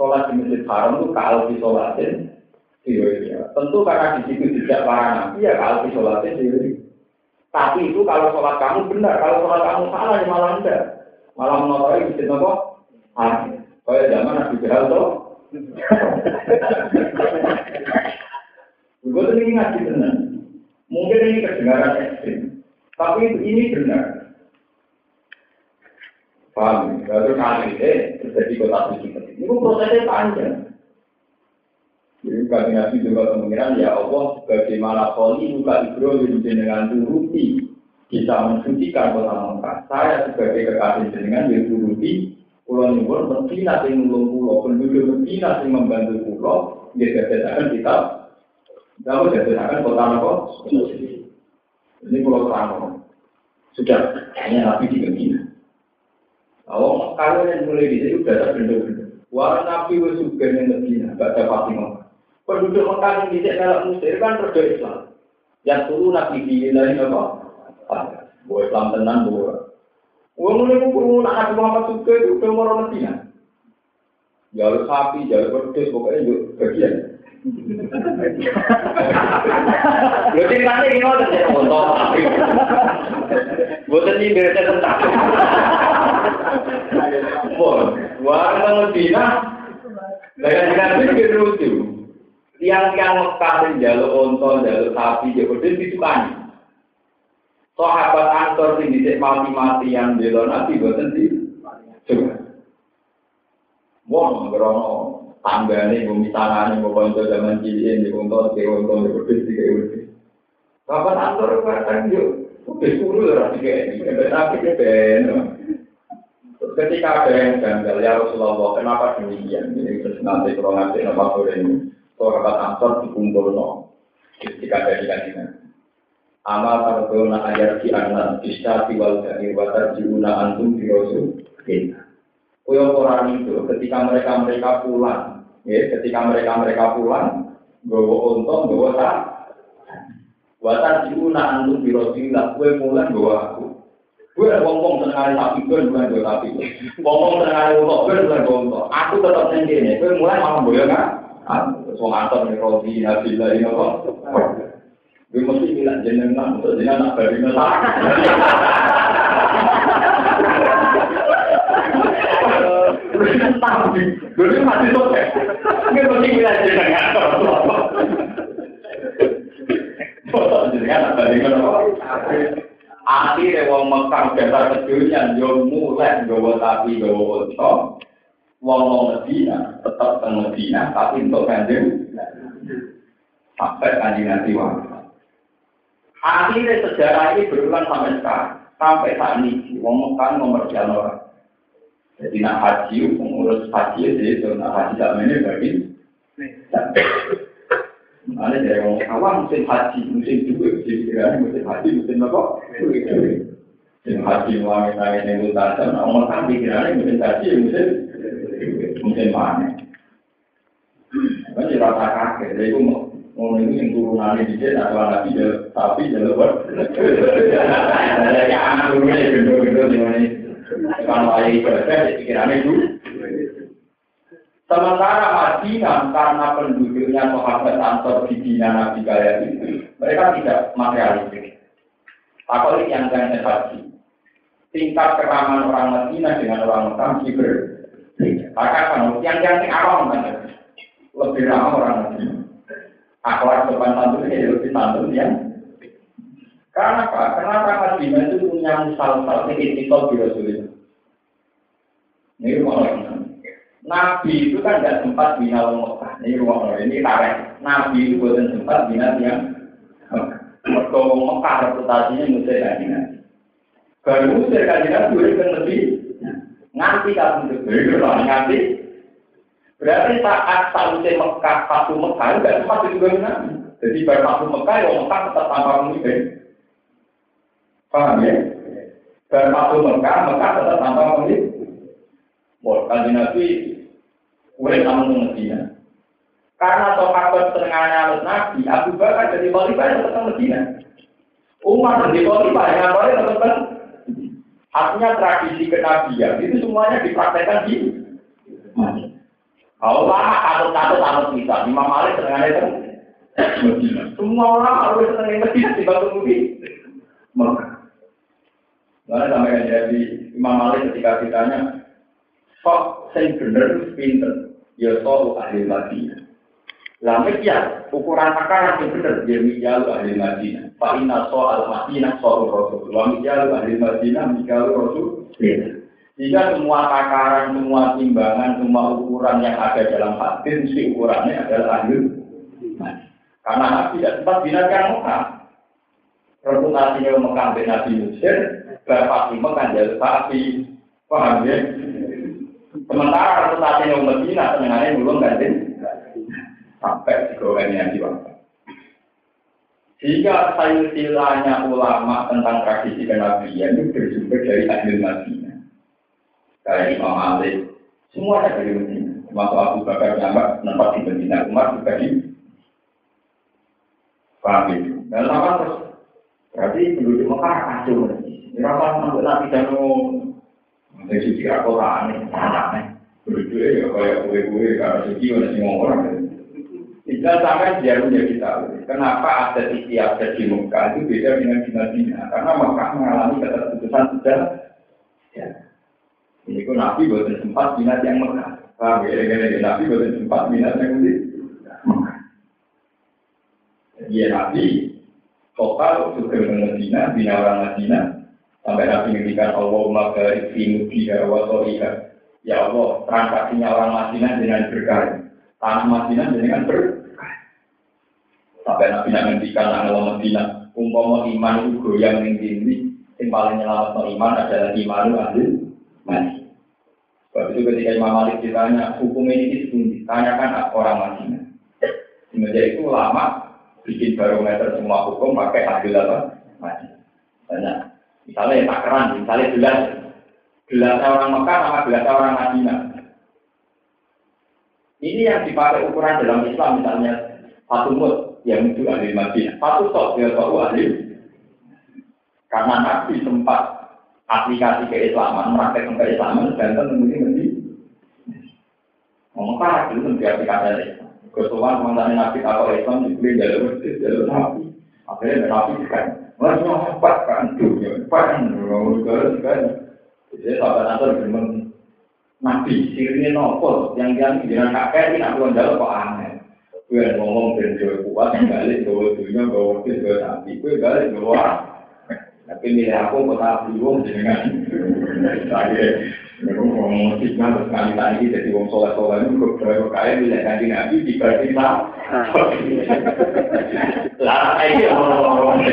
sholat di masjid haram itu kalau di sholatin, ya. Tentu karena di situ tidak para nabi ya kalau di sholatin diri. Tapi itu kalau sholat kamu benar, kalau sholat kamu salah ya malah enggak. Malah mengotori masjid nopo. Haram. Kayak zaman Nabi Jahal tuh. Gue tuh ini ngaji tenang. Mungkin ini kedengaran ekstrim, tapi ini benar. Paham? Ya? Lalu kali ini terjadi kota suci Ini prosesnya panjang. Jadi kami nabi juga kemungkinan ya Allah bagaimana kali muka Ibrahim dengan turuti bisa mensucikan kota Mekah. Saya sebagai kekasih jenengan yang turuti Pulau Nyuwun mesti nanti nulung pulau, penduduk mesti nanti membantu pulau, dia jadikan kita, kamu jadikan kota Mekah. Ini pulau terang, sudah hanya nabi di Medina. Kalau kalau yang mulai di sini sudah ada benda-benda. Nabi wes juga yang Medina, gak ada Fatimah penduduk Mekah yang tidak dalam Mesir kan terjadi Islam. Yang turun nabi di lain apa? Buat Islam tenan buat. Uang mulai ngumpul nak nabi Muhammad juga itu udah mau Medina. Jalur sapi, jalur pedes, pokoknya bagian. Lho ceritane iki ngoten ya untuk sapi. Boten iki berita tentang. Wah, wong Medina. Lah kan iki lucu. Tiang-tiang yang jalur onto, jalur sapi, jalur itu disukani. Sahabat Ansor sing dhisik mati-mati yang bela Nabi boten di. Wong ngrono tanggane bumi tanane kok kanca zaman cilik onto, di onto, di wedhus, di wedhus. Sahabat Ansor katakan yo, udah suruh ora dikene, tapi ben. Ketika ada yang janggal, ya Rasulullah, kenapa demikian? Ini terus nanti kalau nanti nama ini. sahabat Ansor dikumpul no. Ketika ada di kajian. Amal tarbona ayat di anak bisa tiwal dari watar jiuna antum kita. Koyo orang itu ketika mereka mereka pulang, ya, ketika mereka mereka pulang, gowo untung, gowo tak. Watar jiuna antum di rosul lah, kue mulai gowo aku. Gue ngomong tengah sapi, gue mulai gowo sapi. Ngomong tengah untuk, gue mulai gowo Aku tetap sendiri, gue mulai malah boleh nggak? Wong antar nih roti hasil dari apa? Gue mesti bilang jenengan untuk jenengan nak beri masalah. Tapi, gue masih sukses. Gue mesti bilang jenengan. Jenengan beri masalah. Akhirnya wong Mekah dasar kecilnya, yo mulai gawa sapi, gawa unta, wong Medina tetap ke Medina tapi untuk kanjeng sampai kanjeng nanti Akhirnya sejarah ini berulang sampai sekarang sampai saat ini wong Mekah nomor jalan orang. Jadi nak haji pengurus haji jadi nak haji dalam ini bagi Mana dari orang awam musim haji, musim juga, musim kira musim haji, musim apa? Musim haji, wangi nangis yang utara, orang kami kira musim haji, musim mungkin mana. Kan jadi rasa kaget, jadi itu mau ini yang turunannya di sini atau lagi tapi jalur ber. Jadi anak turunnya gendut-gendut di mana kalau ayah ibadah pikirannya itu. Sementara Madinah karena penduduknya sahabat Ansor di Dina Nabi kaya itu, mereka tidak materialistik. Apalagi yang yang haji. Tingkat keraman orang Madinah dengan orang Mekah berbeda. Maka kamu yang yang awam kan lebih ramah orang muslim. Akhlak sopan santun ini lebih santun ya. Karena apa? Kenapa Madinah itu punya misal-misal etikal di Rasulullah? Ini rumah Nabi itu kan tidak sempat bina Mekah. Ini rumah ini tarik. Nabi itu bukan sempat bina yang Mereka Mekah reputasinya musir kajian. Baru musir kajian itu lebih Nganti kamu juga nganti. Berarti saat sausnya Mekah, satu Mekah, enggak sempat juga Nabi. Jadi pada satu Mekah, ya Mekah tetap tanpa pemimpin. Paham ya? Pada satu Mekah, Mekah tetap tanpa pemimpin. Wah, kanji Nabi, boleh kamu Medina. Karena sahabat setengahnya Nabi, Abu Bakar jadi khalifah yang tetap Medina. Umar jadi khalifah yang tetap Artinya tradisi kenabian itu semuanya dipraktekkan di kalau lama kalau satu tahun kita, Imam Malik senang itu Semua orang harus senang Medina di batu bumi. Mana sampai kan jadi Imam Malik ketika ditanya, kok saya bener pinter, ya soal ahli Madinah. Lalu ya, ukuran akar yang benar, dia mijalu ahli Madinah. Pak Inna soal Madinah soal Rasul. Wa mijalu ahli Madinah, mijalu Rasul. Jika semua takaran, semua timbangan, semua ukuran yang ada dalam hadis, si ukurannya adalah ahli Karena tidak sempat binakan Mekah. Reputasinya Mekah bin Nabi Mesir, Bapak Fatimah kan jadi sapi. Paham ya? Sementara reputasinya Medina, senengannya belum ganti. Sampai digoreng yang diwakil. Jika silsilahnya ulama tentang tradisi kenabian itu bersumber dari ahli Madinah kayak Imam Malik, semua ada dari Medina. Termasuk Abu Bakar Jambak, tempat di Medina, Umar juga di Paham. Dan apa terus? Berarti penduduk Mekah kacau. Berapa sampai Nabi Danu? Dari suci Al-Quran, anaknya. Penduduknya ya kayak kue-kue, karena suci, ada semua orang. Tidak sampai dia menjadi tahu. Kenapa ada ada di Mekah itu beda dengan di Madinah? Karena Mekah mengalami keterputusan sudah. Ya. Ini kok Nabi buatan sempat minat yang Mekah. Paham ya? Nabi buatan sempat minat yang di Mekah. Iya Nabi total juga Medina, bina orang Medina, sampai Nabi ngendikan Allah barik fi mudiha wa Ya Allah, transaksinya orang Madinah dengan berkah. Tanah Madinah dengan berkah. Sampai Nabi ngendikan Allah Madinah, umpama iman itu goyang ning dindi, yang paling nyelamat iman adalah iman ahli mati. Sebab itu ketika Imam Malik ditanya, hukum ini itu tanyakan orang Madinah. Semenjak itu lama bikin barometer semua hukum pakai adil apa? Madinah. Banyak. Misalnya ya takaran, misalnya gelas. Gelas orang Mekah sama gelas orang Madinah. Ini yang dipakai ukuran dalam Islam misalnya satu mut yang itu ahli Madinah, satu sok dia tahu ahli. Karena Nabi sempat aplikasi keislaman, praktek keislaman, dan tentu ini Ngomong dulu tentu aplikasi Islam. Kesuwan mengenai nabi atau Islam dibeli jalur jalur nabi. Akhirnya nabi kan, wah cepat kan, dunia, kan, ngomong juga kan. Jadi sahabat Nasr bilang, Nabi, sirine nopo, yang yang jangan kakek ini aku jauh kok aneh. Gue ngomong dan jauh kuat, balik bawa dunia, bawa wakil, bawa nabi, gue balik bawa tapi milih aku kok tak bingung dengan saya ngomong fitnah terus kali tadi jadi wong soleh soleh itu kok berapa kaya milih kanji nabi dibanding lah. Lah ini ngomong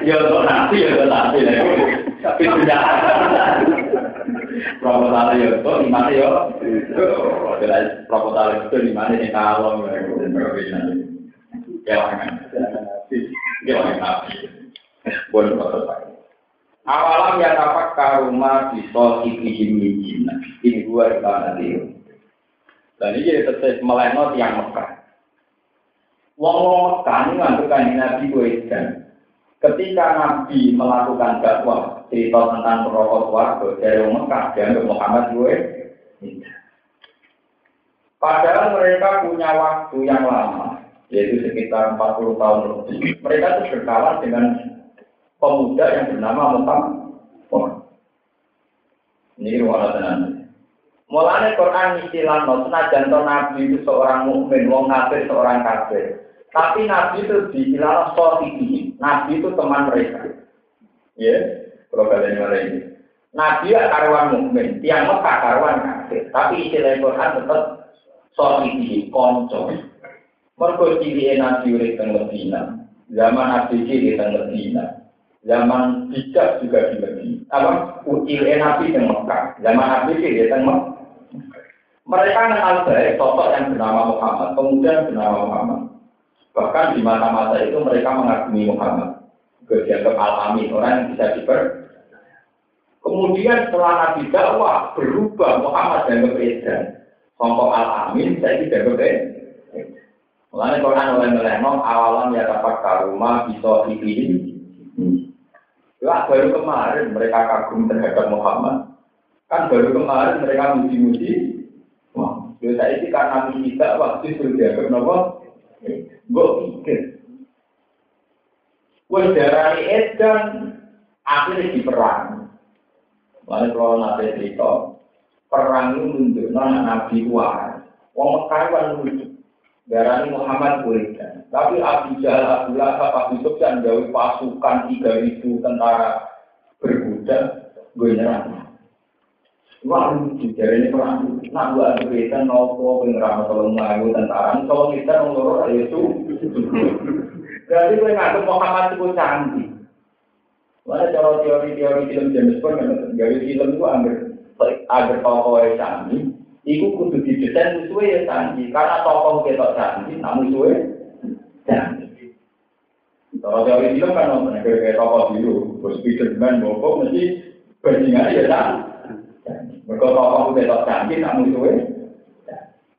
ya untuk nabi ya untuk nabi lah. Tapi sudah proposal ya untuk lima ya. Proposal itu lima ini kalau ya kan. Ya kan. Selesai. Awalam ya tapak karuma bisa ikihim mijina. Ini di mana dia. Dan ini tetap melenot yang Mekah. Wong wong Mekah ini Nabi gue dan ketika Nabi melakukan dakwah cerita tentang perokok warga dari Mekah dan Muhammad gue Padahal mereka punya waktu yang lama, yaitu sekitar 40 tahun lebih. Mereka itu berkawan dengan pemuda yang bernama Muhammad. Ini ruang tenan. Mulanya Quran istilah no, senajan Nabi itu seorang mukmin, wong kafir seorang kafir. Tapi Nabi itu diistilah sohidi. Nabi itu teman mereka. Ya, kalau kalian ini. Nabi ya karuan mukmin, tiang Mekah karuan kafir. Tapi istilah Quran tetap sohidi, konco. Mergo ciri Nabi urip teng. Zaman Nabi ciri teng. Zaman bijak juga di Medina. Apa? Ucil Nabi yang Mekah. Zaman Nabi sih Mekah. Mereka kenal baik sosok yang bernama Muhammad, pemuda yang bernama Muhammad. Bahkan di masa-masa itu mereka mengagumi Muhammad. Dianggap al-amin, orang yang bisa diper. Kemudian setelah Nabi dakwah berubah Muhammad dan berbeda. Songkok al-amin saya tidak berbeda. Mulanya Quran oleh melenong awalan ya dapat karuma bisa dipilih lah baru kemarin mereka kagum terhadap Muhammad. Kan baru kemarin mereka muji-muji. Wah, saya ini karena kita waktu itu dianggap nopo. Gue pikir. Gue darah edan akhirnya di perang. Lalu kalau nanti cerita, perang itu menunjukkan Nabi Wah. Wong Mekah. Darani Muhammad berikan. Tapi Abu Jahal, Abu Lahab, Abu Sufyan jauh pasukan 3000 tentara berkuda, gue nyerang. Wah, lucu, jadi ini perang. Nak buat kegiatan nopo, pengeram tolong ngayu tentara. Kalau kita ngurus itu, berarti gue ngaku Muhammad itu canggih. Mana cara teori-teori film James Bond, gawe film itu ambil agar tokoh canggih. Iku kudu didesain sesuai ya canggih. Karena tokoh kita canggih, namun sesuai canggih. Kalau teori film kan nonton kayak tokoh dulu, bos Spiderman, bobo mesti bandingan ya canggih. Mereka tokoh betok canggih, nak musuhnya.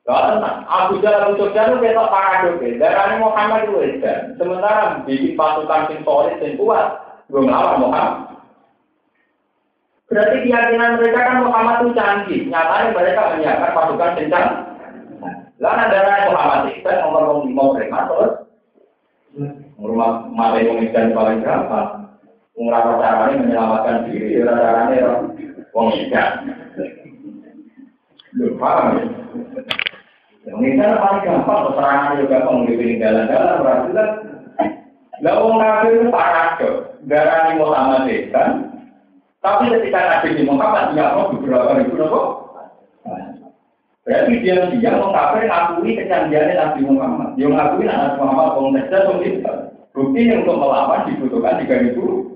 Lalu Abu Jahal untuk Jahal betok paradok. Darahnya Muhammad itu. Sementara bikin pasukan sing solid dan kuat, gue ngelawan Muhammad. Berarti keyakinan mereka kan Muhammad itu canggih. Nyatanya mereka menyiapkan pasukan canggih. Lalu darah Muhammad itu nomor lima mereka terus. Rumah mati mengikan paling berapa? Mengerapa caranya menyelamatkan diri, caranya wong ikan. Lu paham ya? Yang kan paling gampang, serangan juga gampang, di peninggalan-galan, berarti lah. Lah wong kafir itu parah kok. Darah Muhammad kan. Tapi ketika Nabi Muhammad tidak mau beberapa ribu nopo. Berarti dia dia mau kafir ngakui kecanggihan Nabi Muhammad. Dia ngakui Nabi Muhammad wong Mesir wong Bukti untuk melawan dibutuhkan tiga ribu.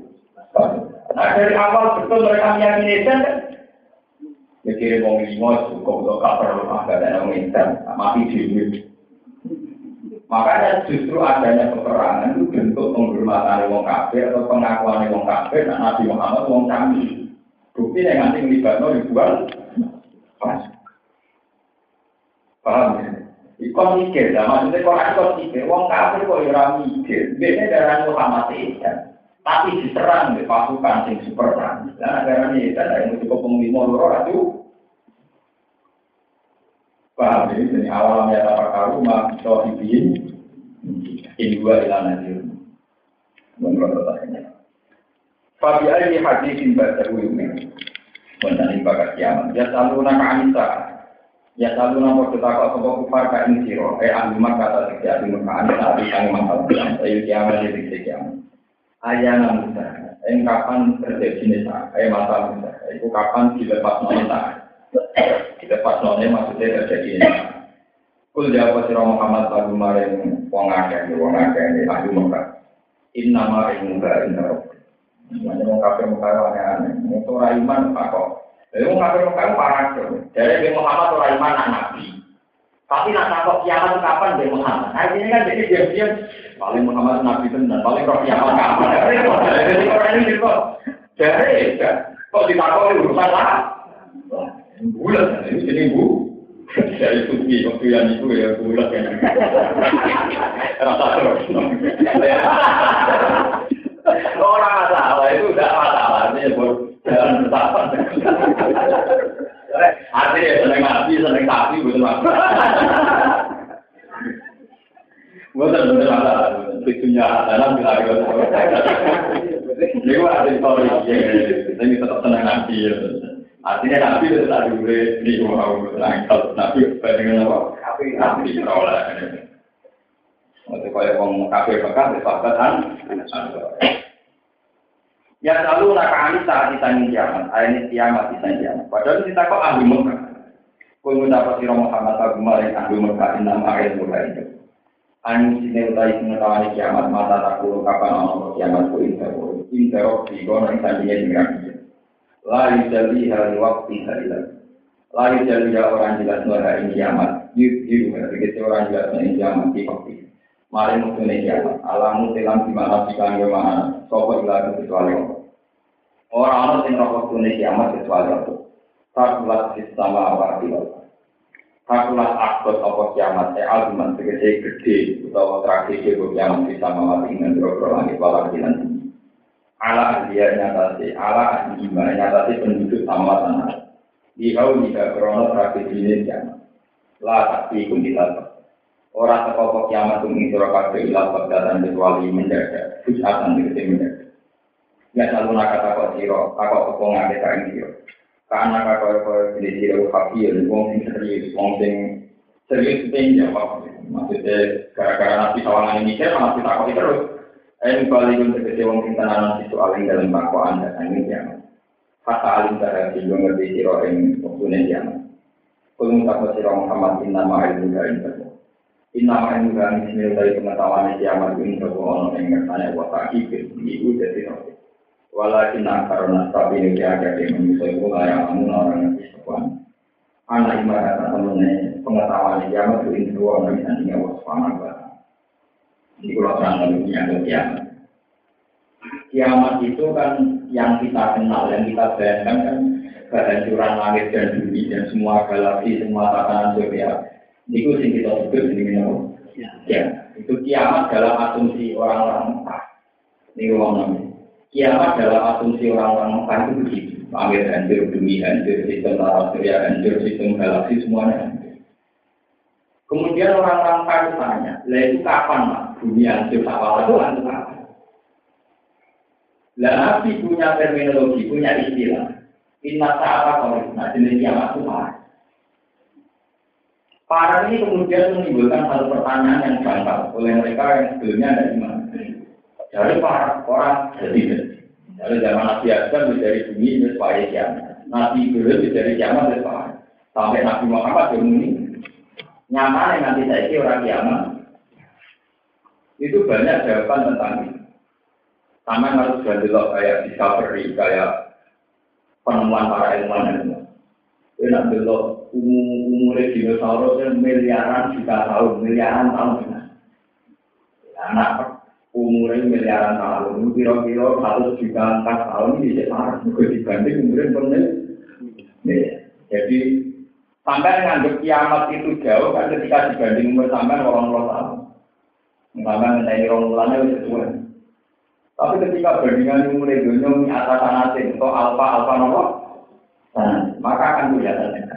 Nah dari awal betul mereka meyakini kan Jadi mau lima cukup untuk cover rumah gak ada yang minta mati dulu. Makanya justru adanya peperangan itu bentuk penghormatan wong kafir atau pengakuan wong kafir dan Nabi Muhammad wong kami. Bukti yang nanti melibatkan ribuan pas. Paham ya? Ikon mikir, nah, maksudnya kalau ikon mikir, wong kafir kok ya mikir. Biasanya darah Muhammad itu tapi diserang di pasukan yang super perang. Nah, darah ini ada yang cukup penglima loro itu Paham ini dari awal ya apa karu mak sohibin ini dua ilan aja. Menurut saya. Fabi ali hadisin baca ini. Menjadi bakat kiamat. Ya nama Anissa. Ya nama kita kok sebab kufar ka ini siro. Eh ahli kata terjadi maka Anissa di kami masalah bilang. Ayo kiamat jadi kiamat. Ayana Musa. Eh kapan terjadi nisa. Eh masalah Musa. Itu kapan dilepas nonton kita pas nolnya maksudnya terjadi. Kul jawab sira Muhammad lagu maring wong akeh wong akeh di ahli Mekah. Inna ma ilmuka inna rabbi. Semuanya wong kafir Mekah aneh-aneh. Itu ora iman kok. Jadi wong kafir Mekah parah tuh. Jadi Muhammad ora iman anak nabi. Tapi nak takut kiamat kapan dia Muhammad? Nah ini kan jadi diam-diam. Paling Muhammad nabi dan paling roh kiamat kapan? Jadi orang ini kok. Jadi kok ditakut urusan lah. Bulat, ini jadi bu. Dari suci, waktu yang itu ya bulat ya. Rasa terus. Orang masalah itu udah masalah, ini buat jalan bertahan. Artinya seneng nabi, seneng sapi, betul Bukan bener masalah, tujuannya dalam bila Ini ada story, ini tetap seneng nabi. Artinya nabi itu tak dulu di mau nangkal nabi bandingnya apa? Nabi terolah. Untuk kaya orang kafe bekas disebabkan Ya selalu nakali saat ditanya kiamat, ini kiamat ditanya kiamat. Padahal kita kok ahli Mekah. Kau mendapat sirah Muhammad Abu Malik ahli Mekah enam ayat mulai itu. Anu sini utai pengetahuan kiamat mata takut kapan orang kiamat ku inter interop di kono tadinya dengan Lari jadi hari waktu hari lagi. Lari jadi orang jelas ini kiamat. Yuk, begitu orang jelas ini kiamat di waktu. Mari musuh ini kiamat. Alamu telam di mana sih kan gimana? Sopo ilah kecuali Orang-orang yang rokok ini kiamat kecuali itu. Takulat sistema apa di Takulat akut apa kiamat. Eh albuman segede gede. Utawa tragedi kiamat sistema mati dengan berobro langit walau nanti ala dia nyatasi, ala ahli iman nyatasi penduduk sama tanah. Dihau jika krono tragedi ini kiamat. La tapi pun dilakukan. Orang sekokok kiamat pun surah kabeh ilah dan kecuali menjaga. Fusatan dikete menjaga. Ya nak kata kok siro, kakak kepong ngake kain siro. Karena kakak kok jadi siro kafir, wong sing serius, wong sing serius itu jawab. Maksudnya gara-gara nanti ini, saya malah kita terus. Balik untuk kece wong sing tenanan si soal yang dalam bakwaan dan ini ya. kata alim cara sing ngerti sira ing wektune kiamat. Kulung tak sira Muhammad inna ma'ilmu ka inna Inna ma'ilmu ka inna dari pengetahuan kiamat ini sapa ono ing ngersane wa ta'ikir iku dadi roti. Walakin karena tapi ini ada di manusia itu layak amun orang yang bisa Anak ibarat temennya pengetahuan kiamat itu ini dua orang yang tinggal waspada. Ini kalau terang lebih kiamat. Kiamat itu kan yang kita kenal, yang kita bayangkan kan kehancuran langit dan bumi dan semua galaksi, semua tatanan surya. Itu sih kita sebut ini ya. ya. Itu kiamat dalam asumsi orang-orang Mekah. Ini orang namanya. Kiamat dalam asumsi orang-orang Mekah itu begitu. Langit hancur, bumi hancur, sistem tata surya hancur, sistem galaksi semuanya hancur. Kemudian orang-orang Mekah tanya, lah itu kapan mas? Bumi hancur, awal itu hancur? Lah Nabi punya terminologi, punya istilah. Inna sa'ata kalau nah jenis kiamat itu parah. Parah ini kemudian menimbulkan satu pertanyaan yang gampang oleh mereka yang sebelumnya ada iman. Dari para orang jadi dari zaman Nabi Adam dari bumi itu supaya kiamat. Nabi Ibrahim dari kiamat itu sampai Nabi Muhammad yang ini nyaman nanti saya orang kiamat. Itu banyak jawaban tentang itu. Sama harus loh kayak discovery, kayak penemuan para ilmuwan ilmuwan. Ini nak delok umur dinosaurus miliaran juta tahun, miliaran tahun. Anak umurnya miliaran tahun, kira-kira satu juta empat tahun ini bisa marah, juga dibanding umurnya penuh. Jadi sampai nganggap kiamat itu jauh kan ketika dibanding umur sampai orang orang tahun. Sampai mengenai orang mulanya itu sesuai. Tapi ketika bandingan mulai dunia ini atas asing atau alfa alfa nopo, maka akan kelihatan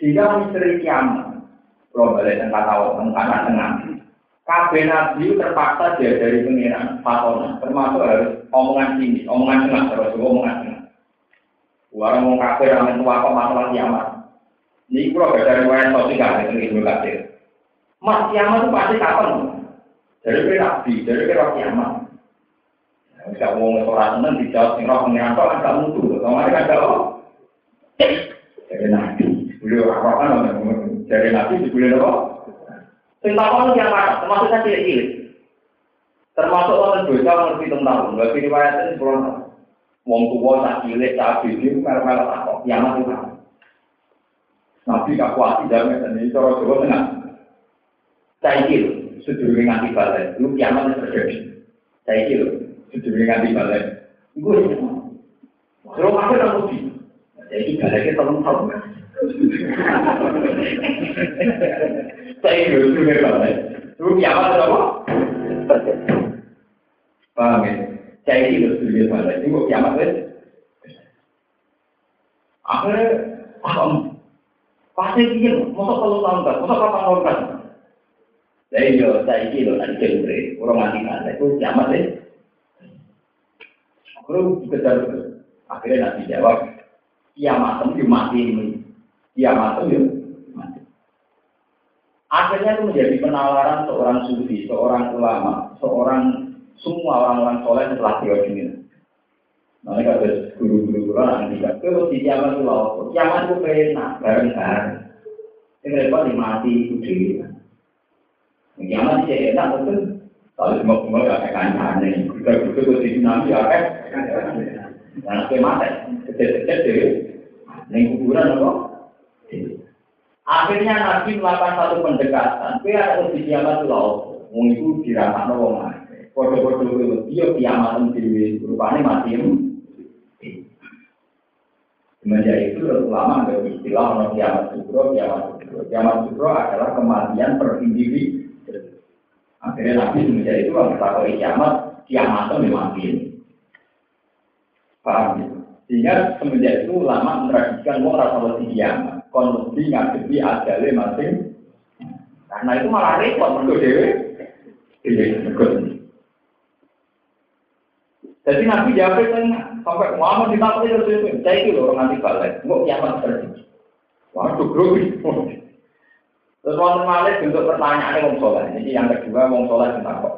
Sehingga misteri kiamat, kalau balik tentang tentang tengah, KB Nabi terpaksa dia dari pengiran fatona, termasuk harus omongan sini, omongan tengah terus omongan tengah. Orang mau kafir ramen tua kok masalah kiamat. Ini kalau dari wayan sosial itu ibu kafir. Mas kiamat itu pasti kapan? Dari kira nabi, dari kira kiamat. Tidak mau orang seneng dijawab sing roh pengiran kok agak mutu. Kalau mereka ada oh. Dari nabi, beliau apa kan dari nabi dibeli apa? Sing takon yang mana? Termasuk saya cilik cilik. Termasuk orang dosa orang hitung tahun. Bagi riwayatnya sepuluh tahun. Wong tua tak cilik, tak bibi, merah-merah takok. Kiamat itu Nabi kakuati damai dan ini cara Jawa Tengah. Saya sedurunge nganti balik. Lu kiamat terjadi. Saya kira sedurunge nganti balik. Gue ini Kalau aku tak mesti. Jadi baliknya tolong tahu. Saya kira sedurunge balik. Lu kiamat apa? Paham ya? Saya kira sedurunge balik. Ini kiamat ya? Akhirnya, pasti dia, masa kalau tahun kan, masa kapan tahun kan? Saya yo saya loh nanti cembre, orang mati kan, itu kiamat deh. Kalau kejar akhirnya nanti jawab, kiamat itu mati ini, kiamat itu mati. Akhirnya itu menjadi penawaran seorang sufi, seorang ulama, seorang semua orang-orang soleh setelah teori ini. Mereka ada guru-guru orang yang kalau di kiamat itu loh, kiamat itu pernah bareng-bareng. Ini mereka dimati itu diri. Kiamat sih enak betul. Kalau semua semua gak kayak kancane, kita betul di tsunami ya kan. Nah, kayak mati, kecil-kecil deh. Neng kuburan apa? Akhirnya Nabi melakukan satu pendekatan. Kaya ada di kiamat laut, itu diramat wong Kode-kode itu dia kiamat di rupanya mati. Semenjak itu ulama ada istilah orang kiamat sukro, kiamat sukro. Kiamat sukro adalah kematian per individu Akhirnya Nabi semenjak itu kalau kita kiamat, kiamat itu memang. Paham ya? Sehingga semenjak itu lama mentradisikan mau rasa lebih kiamat. Kondisi ngadepi adale masing. Karena itu malah repot menurut dewe. Iya, Jadi Nabi jawab itu sampai Muhammad ditakut itu saya itu orang nanti balik. Mau kiamat terjadi. Waduh, grogi. Terus wonten malih bentuk pertanyaan wong soleh. Ini yang kedua wong soleh tentang kok.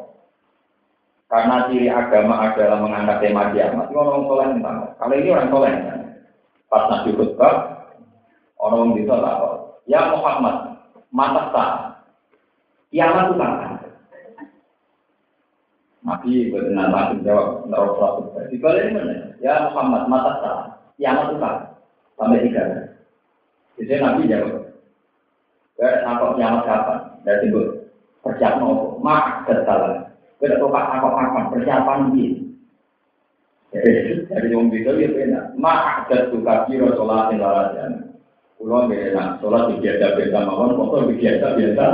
Karena ciri agama adalah mengangkat tema kiamat. Ini orang soleh tentang. Kalau ini orang soleh. Pas nabi khutbah, orang bisa tahu. Ya Muhammad, mata sah. Kiamat itu kapan? Nabi benar langsung jawab nerok suatu. Di balik mana? Ya Muhammad, mata sah. Kiamat itu kapan? Sampai tiga. Jadi Nabi jawab. Gak apa kiamat kapan? Dan sebut persiapan apa? Mak kesalahan. Kita tahu pak kapan persiapan ini. Jadi yang bisa. Mak kesuka kiro sholat yang lalasan. Pulau benar sholat biasa biasa mawon, motor biasa biasa.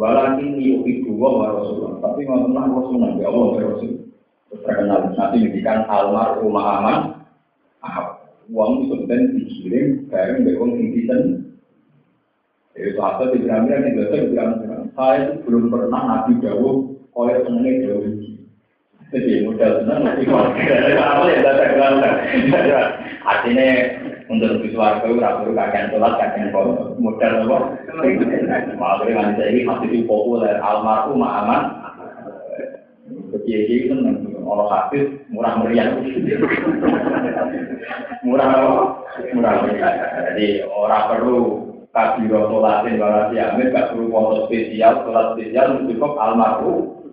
Walau ini ibu wa rasulullah. Tapi tenang rasulullah ya Allah rasul. Terkenal nanti mendikan almarhum aman. Uang itu sebenarnya dikirim jadi sahabat di piramid yang di piramid saya itu belum pernah nabi jauh oleh senengnya jauh jadi modal senang nanti kalau ya datang datang artinya untuk lebih suarga itu rapi kakek sholat. Kakek modal apa? Malah dengan saya ini masih populer almarhum aman. Kiai seneng orang hadis murah meriah. Murah apa? Murah meriah. Jadi orang perlu kabiro sholatin wala siamin gak perlu foto spesial sholat spesial cukup almarhum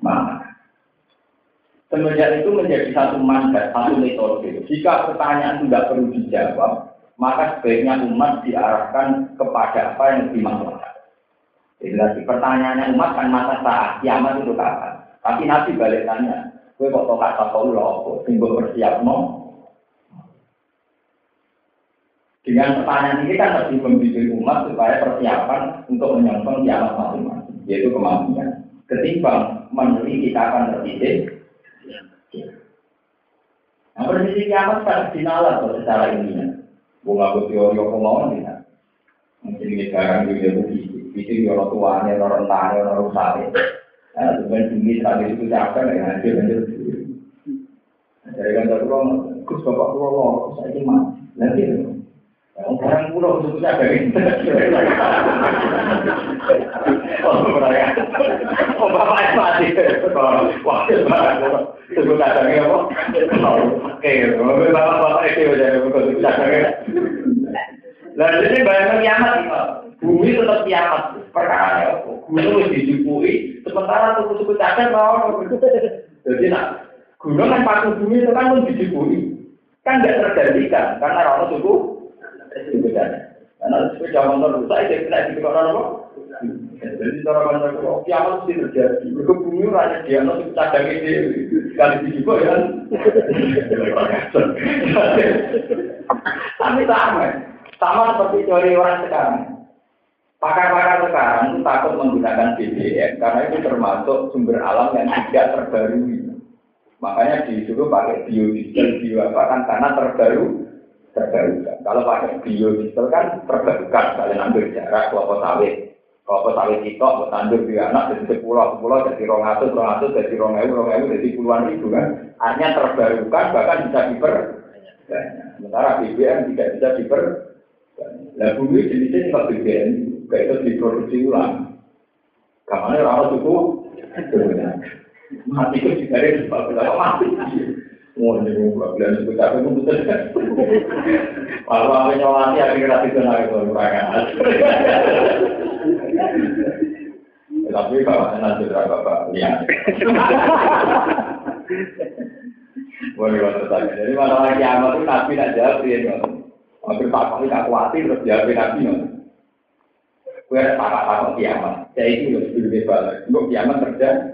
mana Semenjak itu menjadi satu mandat, satu metode. Jika pertanyaan tidak perlu dijawab, maka sebaiknya umat diarahkan kepada apa yang maslahat. Jadi pertanyaannya umat kan masa saat kiamat itu kapan? Tapi Nabi balik tanya, gue kok tau kata kau loh, simbol bersiap no, Dengan pertanyaan ini kan lebih membimbing umat supaya persiapan untuk menyongsong kiamat masing-masing, yaitu kematian. Ketimbang meneliti kita akan terdidik. Nah, prediksi kiamat kan dinalar secara ini. Bunga teori apa mau nih? Mungkin ini sekarang juga begitu. Itu orang tuanya, orang rentangnya, orang rusaknya. Nah, sebenarnya tinggi tadi itu capek, ya nanti lanjut. Dari kantor pulau, Gus bapak pulau, saya ini mati. Nanti orang pulau itu bisa dari Oh, bapak mati. Wah, sebut kadangnya apa? Oke, bapak-bapak itu jadi betul kadangnya. Lalu ini bayangkan kiamat, bumi tetap kiamat. Perkara gunung dijupui, sementara suku-suku cacat mau. Jadi nak gunung kan paku bumi itu kan pun dijupui, kan tidak tergantikan karena orang suku sepedanya. Karena sepeda motor rusak, dia kena di orang apa? Jadi cara bahasa kalau kiamat mesti terjadi. Mereka bumi rakyat dia nanti cadang ini sekali di juga ya. Tapi sama, sama seperti teori orang sekarang. Pakar-pakar sekarang itu takut menggunakan BBM karena itu termasuk sumber alam yang tidak terbaru. Makanya disuruh pakai biodiesel, bio apa kan karena terbaru terbarukan. Kalau pakai biodiesel kan terbarukan, kalian ambil jarak kelompok sawit. Kelompok sawit itu, tandur di anak dari sepuluh, sepuluh jadi rong atus, rong atus, jadi rong ewu, rong ewu, jadi puluhan ribu kan. Artinya terbarukan, bahkan bisa diper. Sementara BBM tidak bisa diper. Nah bumi jenisnya nggak BBM, kayak itu diproduksi ulang. Kamarnya rawat itu, mati itu juga ada mati. Mau nih mau apa itu betul. Kalau nyolati ke perangan. Tapi bapak berapa bapak lihat. Boleh. Jadi masalah itu nabi tidak jawab ya. Hampir pak tak khawatir terus nabi Gue ada kiamat. Saya itu lebih. Untuk kiamat terjadi.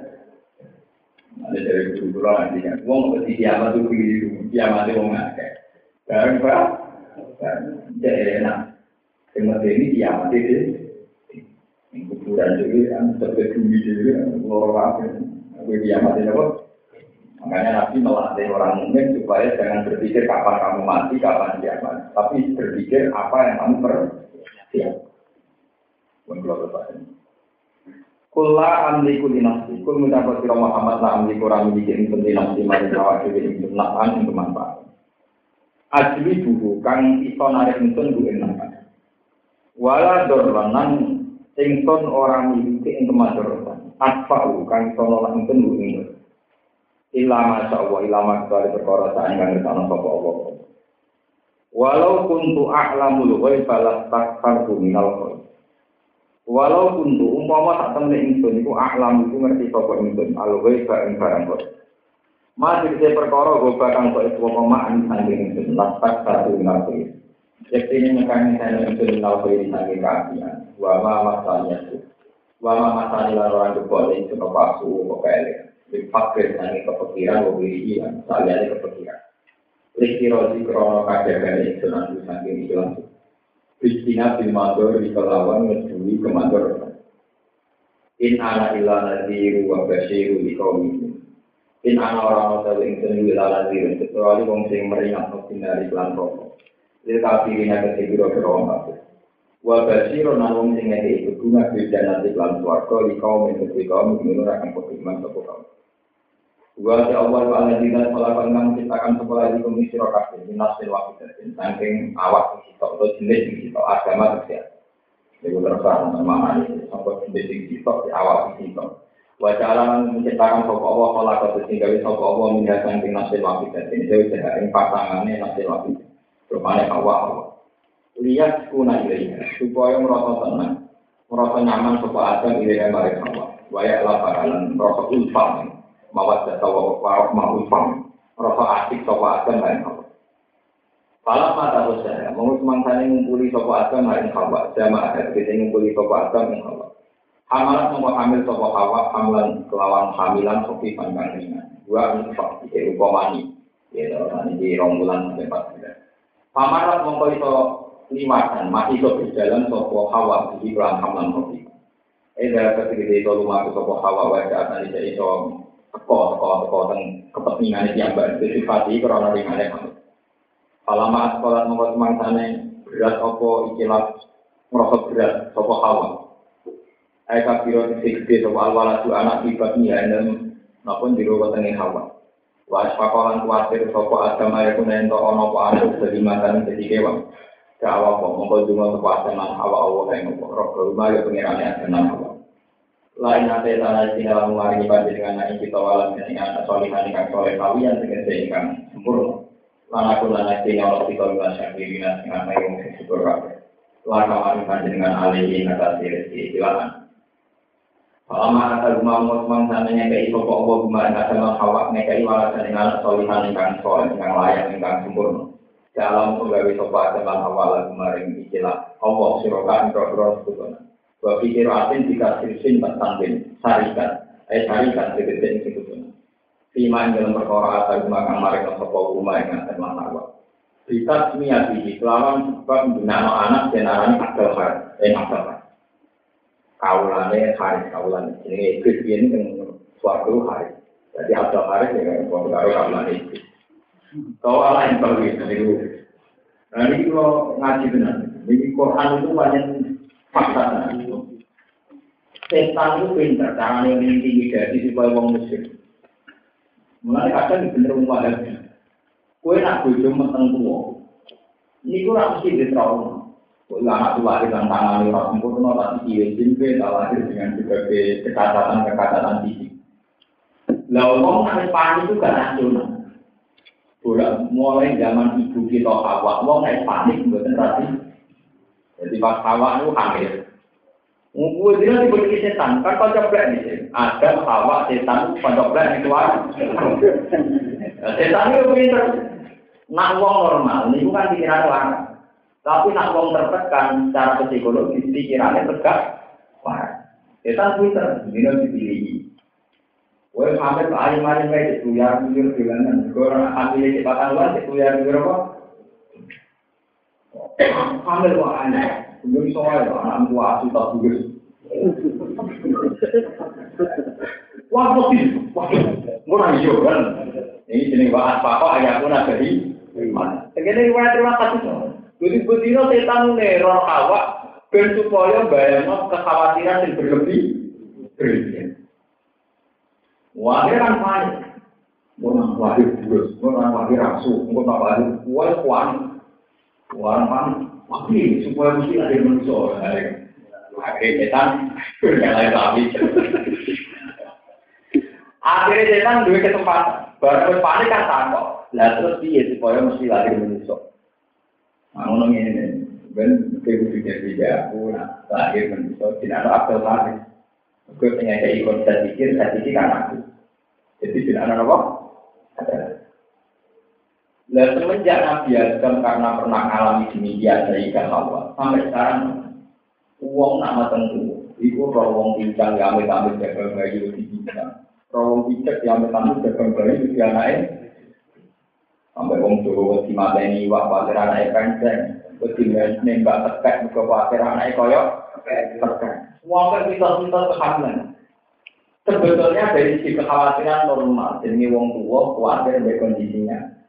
Ada dari dulu dulu nanti kan. Wong mesti kiamat tuh begini dulu. Kiamat itu mau ngakek. Bareng pak. Jadi enak. Yang ini kiamat itu. Yang kuburan juga kan. Seperti bumi juga. Lorong apa. Aku kiamat itu apa. Makanya Nabi melatih orang mukmin supaya jangan berpikir kapan kamu mati, kapan kiamat. Tapi berpikir apa yang kamu persiap. Bukan keluar Kula amliku di nafsi, kul mendapat sira Muhammad la amliku ora miliki ing di nafsi mari awak dhewe ing nafan ing kemanfaat. Ajli buku kang iso narik ingsun ing nafan. Wala dorlanan ingsun ora miliki ing kemanfaatan. Asfa'u kang iso nolak ingsun ku ing Ilama sa'wa ilama kembali perkara sa'in kang ngertana sapa Allah. Walau kuntu a'lamul ghaiba lastakfartu minal. Walau kuntu umpama tak temne ingsun iku a'lam iku ngerti sapa ingsun al ghaiba ing barang kok. Masih bisa perkara gue bakal kok itu apa maan sangking ingsun lastakfartu minal khair. Jadi ini mengkani saya ingsun khair sangking keapian. Wa ma masalnya itu. Wa ma masalnya orang kebole ingsun apa su apa elek. Dipakir sangking kepikiran, beri iya, saliannya kepikiran. Istirahat krono kajagan itu nanti saking itu langsung. Bistina bil mandor di kelawan ngedui ke mandor. In ana ila nadiru wa basyiru di kaum. In ana orang yang seni ila nadiru kecuali wong sing meringat dari pelan rokok. Lil kafirina kesibiro kerong kafir. Wa basyiru nan wong sing ngeke itu guna bil janati pelan suarga di kaum di kaum ini akan beriman sapa kaum. Wa ya Allah wa alladzina khalaqan kang menciptakan sekolah di kumi sira kabeh minas wahidatin saking awak kita atau jenis kita agama tersiap. Ibu terserah nama ini sampai jenis kita di awak kita. Wa ta'ala menciptakan sapa Allah khalaqan sing gawe sapa Allah minha saking nasil wahidatin dewe ing pasangane nasil wahidatin. Rupane awak Allah. Lihat kuna ilaiha supaya merasa tenang, merasa nyaman sapa Adam ilaiha bareng Allah. Wa ya'la bakalan merasa ulfah mawat jasa warok mau fam rasa asik sopa agan lain hawa Falah mata saya, mau semangsanya ngumpuli sopa agan lain hawa, jama ada kita ngumpuli sopa agan lain hawa. Hamalat mau hamil sopa hawa, hamilan kelawan hamilan sopi panggang ringan. Dua infak, ike upamani. Ya, ini di rombulan sampai empat bulan. Pamarat mau iso limasan, masih iso berjalan sopa hawa, di pelan hamilan sopi. Eh, dari ketika itu rumah sopa hawa, wajah akan iso teko teko teko teng kepentingan yang mbak itu sifati karena ringane kamu. Alama sekolah nomor semangsane berat opo ikilah merosot berat sopo hawa. Eka biro sisi gede sopo alwala tu anak dan maupun di rumah tengah hawa. Was pakolan kuatir sopo agama ya kunento ono po anak jadi makan jadi kewan. Kawa po mongko cuma sopo agama hawa Allah yang ngopo. Roh rumah ya pengirane agama hawa lain nanti tanah lalu mari dengan naik kita walam dengan solihan dengan soleh kawian dengan sehingga sempurna. Lana aku lana sini Allah kita bila syakiri dengan naik mungkin syukur kafe. Lana mari dengan alihi atas rezeki silakan. Lama kata rumah musmang sananya kok Allah rumah yang kata hawak nekai walasan dengan solihan dengan soleh dengan layak dengan sempurna. Dalam penggawe sopa dengan awal kemarin istilah Allah sirokan mikro-mikro sebetulnya. Wa pikir asin jika sirsin bertanding sarikan, eh sarikan segede itu pun. Fima dalam perkara atau makan mereka sebuah rumah yang akan masalah. Kita semiyati kelawan sebab menggunakan anak dan arani akal har, eh akal har. Kaulane hari kaulan ini Kristen yang suatu hari. Jadi akal hari ya kan kalau kaulan itu. Kau ala yang itu. Nah ini kalau ngaji benar. Ini Quran itu banyak fakta setan itu pinter yang intimidasi supaya wong muslim. Mulai kadang bener umpamanya kue nak bojo meteng tua ini gue mesti di trauma kue anak tua dengan tangan orang. Sempurna tapi dia simpe lahir dengan berbagai kekacatan fisik. Lah ngomong naik panik itu gak nasional Bola mulai zaman ibu kita awak, mau naik panik buatan rati. Jadi pas awak itu hamil, dia diberi setan, kan kau coba nih, ada hawa setan pada coba itu Setan itu pinter. Nak wong normal, ini bukan pikiran orang. Tapi nak wong tertekan secara psikologis, pikirannya tegak. Wah, setan pinter, ini dipilih. Gue sampai ke alim alim kayak itu ya, jujur. Gue orang ambil cepatan luar, itu ya jujur? Ambil kok aneh. Belum soal anak tua asu tak tugas. Wah, pasti. Wah, murah hijau kan. Ini jenis bahas papa ayah pun ada di mana. Segini gimana terima kasih. Betina setan neror hawa ben supaya bayangno kekhawatiran yang berlebih. Wah, dia kan panik. Mau nang lahir terus, mau nang lahir rasu, mau nang lahir kuat kuat. Wah, panik. Tapi supaya mesti ada manusia. Pakai setan, yang lain tapi. Akhirnya setan dua kesempatan. Baru panik kan takut. Lah terus dia supaya mesti lahir manusia. Nah, ngomong ini, ben kudu tidak aku nak lahir manusia tidak ada akal lahir. Gue pengen ada ikon saya pikir, saya pikir kan aku. Jadi tidak ada apa? Lah semenjak Nabi Adam karena pernah alami demikian dari Allah sampai sekarang uang nama tentu, itu rawong pincang yang amit amit jaga bayi di pincang, rawong pincang yang amit amit jaga bayi di anaknya Sampai wong Jawa di mata ini wah khawatir anaknya kenceng. Terus nembak tekek juga khawatir anaknya koyok tekek. Wong kan kita-kita kehamilan. Sebetulnya dari sisi kekhawatiran normal, jadi wong tua khawatir dari kondisinya.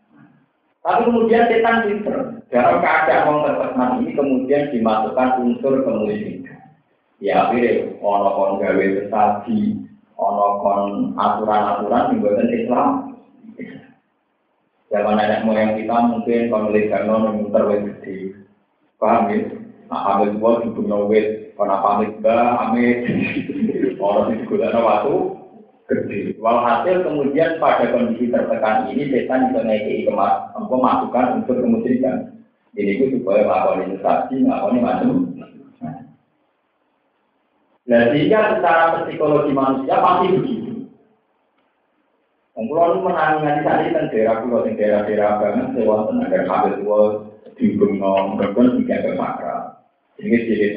Tapi kemudian setan pinter. Dalam keadaan wong tertekan ini kemudian dimasukkan unsur kemusyrikan. Ya akhirnya ono kon gawe sesaji, ono kon aturan-aturan yang Islam. Zaman nenek moyang kita mungkin melihat non muter wet gede, paham ya? Nah, amit gua juga wet, karena pamit bah, amit, orang itu ada waktu gede. Walhasil kemudian pada kondisi tertekan ini setan bisa naik kemas, masukkan untuk kemusyrikan. Jadi itu supaya melakukan investasi, melakukan macam. Nah, sehingga secara psikologi manusia pasti begitu. Kulo nu menangi nganti saat ini daerah kulo di daerah-daerah banget sewa tenaga kabel tua di gunung berkon tiga ke makra. Ini jadi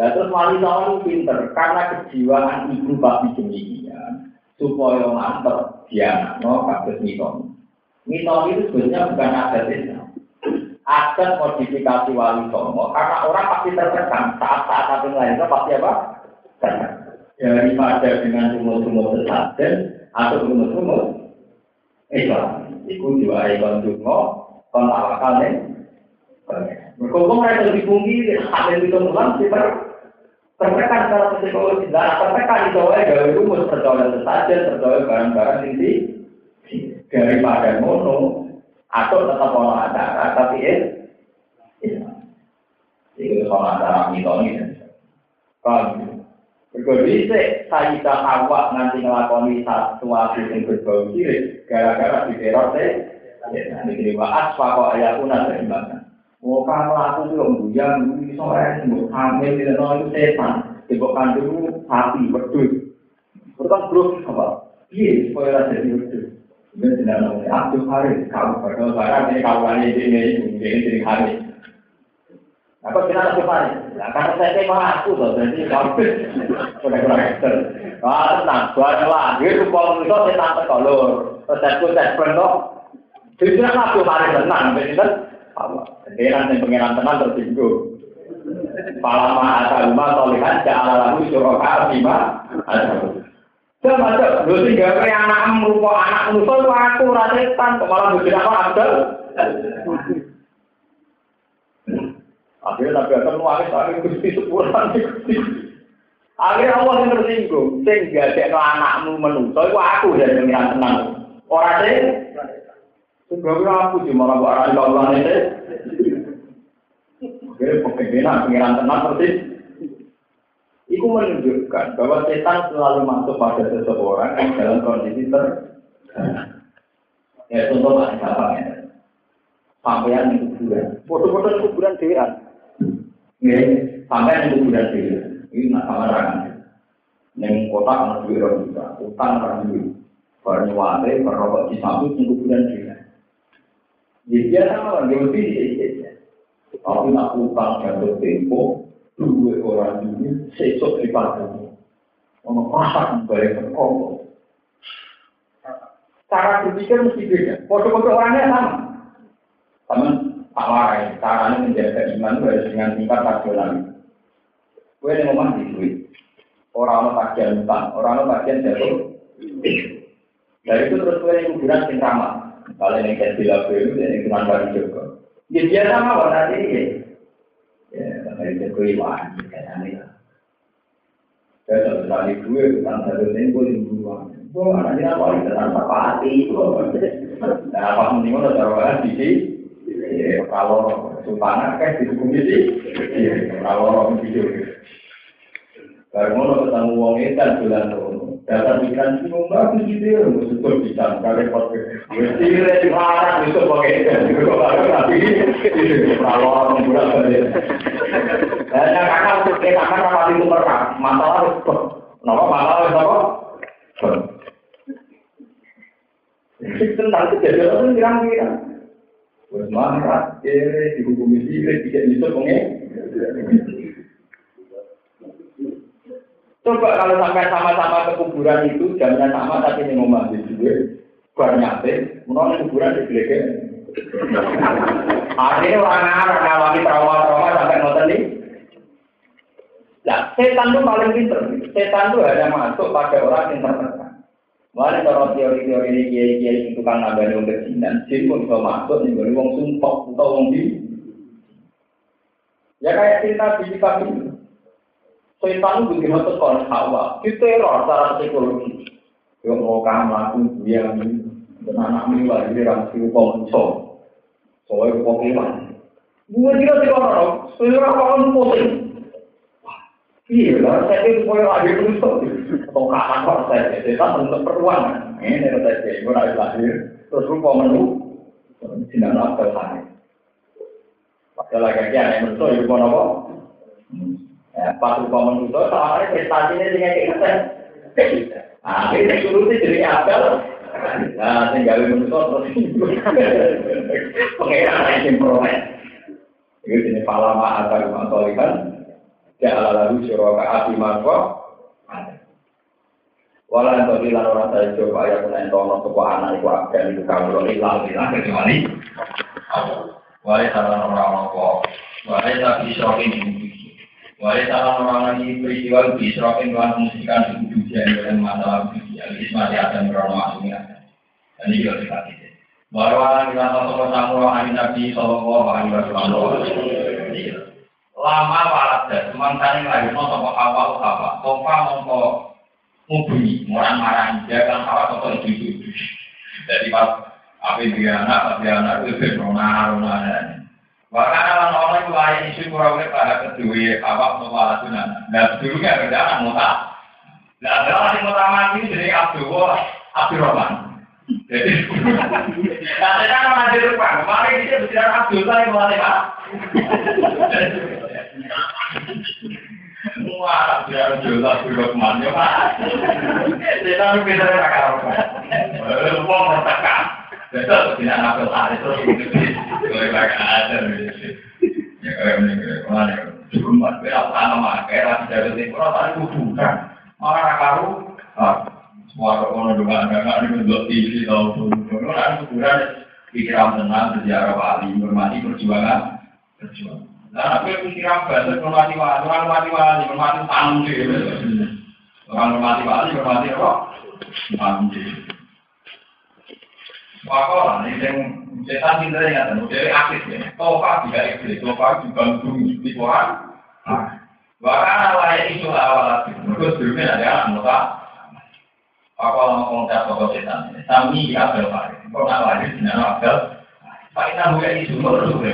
Lalu terus wali songo pinter karena kejiwaan ibu babi demikian supaya mantep dia no kabel miton. Miton itu sebenarnya bukan ada desa. Ada modifikasi wali songo karena orang pasti tertekan saat-saat satu lain pasti apa? Tertekan daripada dengan sumur-sumur sesajen atau sumur-sumur Islam. Iku diwarai kon dungo, kon awakal nih. Mereka mereka lebih tinggi, ada di temuan super tertekan secara psikologi, dan tertekan itu ya gawe rumus percaya sesajen, percaya barang-barang ini daripada mono atau tetap ono acara, tapi ya Islam. Itu soal acara mitoni. Kalau Mergo dhisik Sayyidah Hawa nanti nglakoni sesuatu yang berbau sirik gara-gara diteror teh. Ya, ini wa asfa kok ayatuna seimbang. Kamu aku tuh yang buyang, ini sore, mau hamil, tidak itu setan. Ibu kandung sapi, wedus. Berkan bro, apa? Iya, supaya jadi wedus. Ini tidak tahu, Abdul kamu berdoa, barang ini kamu lagi ini, ini jadi Haris. Apa kita? Nah, karena saya mau aku loh, jadi udah kurang. Wah, tenang, buat lahir, kalau itu saya tante kolor. Terus saya pun saya pernah. Jadi kan tenang, kan. Allah, jadi nanti pengiran tenang tersinggung. Palama asal rumah solihan, ja'ala lalu syuraka bima. Saya macam, lu tinggal kayak anak merupakan anak musuh, aku rasetan, malah bujur apa, Abdul. Akhirnya Nabi Adam nuangis lagi gusti sepuran Akhirnya Allah yang tersinggung, sehingga cek anakmu menusuk, itu aku yang pengiran tenang. Orang deh, sehingga aku sih malah orang itu. Akhirnya pengiran pengiran tenang persis. Itu menunjukkan bahwa setan selalu masuk pada seseorang yang dalam kondisi ter. Ya contoh paling gampang ya. Sampean di kuburan, foto-foto kuburan dewan. Ya, sampai yang kuburan dia. Ini nak sama orang. Neng kota kan duit orang juga, utang orang duit. Baru wale, berrokok di samping yang kuburan dia. Orang dia lebih dia. Tapi nak utang jatuh tempo, dua orang duit, sesok di pagi. Ono pasak ke koko. Cara berpikir mesti beda. Foto-foto orangnya sama. Sama tak warai, caranya menjaga iman harus dengan tingkat rasional. Gue yang ngomong di duit. Orang-orang bagian utang, orang-orang bagian jatuh. Dari itu terus gue yang kuburan sing. Kalau kayak bila gue itu, cuma bagi juga. Ya biasa mah warna ini. Ya, dari itu gue iwan, kayak aneh lah. Saya satu kali gue, utang satu sen, gue yang buruan. Gue anak-anak wali, tanpa pati. Nah, apa mending udah taruh di sini. kalau sultan akeh didukung iki kalau orang video baru ngono ketemu wong edan bulan ngono Dasar pikiran itu bagus gitu ya, betul bisa kali pakai. Mesti dia dilarang itu pakai itu kalau tapi kalau orang bulan balik. Dan kakak untuk kita kan apa itu mereka masalah itu, nama masalah itu apa? Tentang kejadian itu kira-kira. Wes marah, eh, dihukumi sih, tidak bisa pengen. Coba kalau sampai sama-sama ke kuburan itu jamnya sama tapi ini ngomong di juga bar nyate, menolak kuburan di belakang. Artinya orang Arab ngawali trauma-trauma sampai ngotot nih. Nah, setan itu paling pinter. Setan itu hanya masuk pada orang yang tertekan. Mana kalau teori-teori ini kiai-kiai itu kan ada yang berjinan, jin pun bisa masuk nih, wong sumpah atau wong di. Ya kayak cinta di kami. Setan itu begitu tekon hawa, diteror secara psikologi. Yo mau kamu aku dia dan anak ini lagi di ramsi upah menso. Soalnya upah kewan. Gue tidak sih orang, sebenarnya kawan pusing. Iya lah, saya itu supaya lahir itu atau kapan kok saya setan untuk peruangan. Ini ada saya, gue lahir lahir, terus rupa menu, tidak nak tersanik. Padahal lagi yang menso, ya gue nopo. Pas rupa manusia, soalnya prestasinya dengan kita. Dulu sih jadi apel. Nah, manusia terus pengeran yang peroleh. Itu jenis palama atau rumah solikan. Ya ala lalu syuraka api tadi lan orang saya coba ya pun entono sebuah anak itu kamu hilang hilang kecuali. Walau salah orang orang Walau tapi shokin Wahai salah orang lagi peristiwa bisrokin kelan musikan di kudu dan masalah budi al ismati akan berono asumnya. Dan ini juga kita tidak. Bahwa kita sosok tamu amin nabi sallallahu alaihi wasallam. Lama parat dan semangkani lagi no sosok hawa apa. Kofa mongko mubuni orang marah dia kan hawa sosok itu itu. Jadi pas apa dia anak, apa dia anak itu berona rona Bahkan orang orang itu lain isu kurang lebih pada kedua awak membalas sunan. Dan dulunya anak muta. Nah, adalah yang muta mati jadi Abdul Abdurrahman. Jadi, nah saya kan ada depan. Kemarin dia bicara Abdul saya mulai pak. Wah, biar Abdul Abdurrahman ya pak. Kita ada kakak. Wah, mertekan. Betul, tidak nafsu hari terus. Boleh pakai ada. Ya kayak ini, mana? Cuma berapa lama? Kayak tidak ada orang tadi kuburan. Malah karu. Semua orang juga ada nggak dibentuk TV tahu pun. Orang kuburan pikiran tenang sejarah wali, hormati perjuangan, perjuangan. Nah, aku pikiran banget, hormati wali, hormati wali, hormati tanggung Orang hormati wali, apa? Tanggung Wakola, ini yang setan pinter ya, dan model aktif ya. Tofa tidak iblis, tofa juga bumi di Quran. Bahkan awalnya itu awal lagi, sebelumnya ada anak muka. Wakola mau komentar tokoh setan, sami di Abel Farid. Kau nak lahir di Abel, Pak Ina isu menurut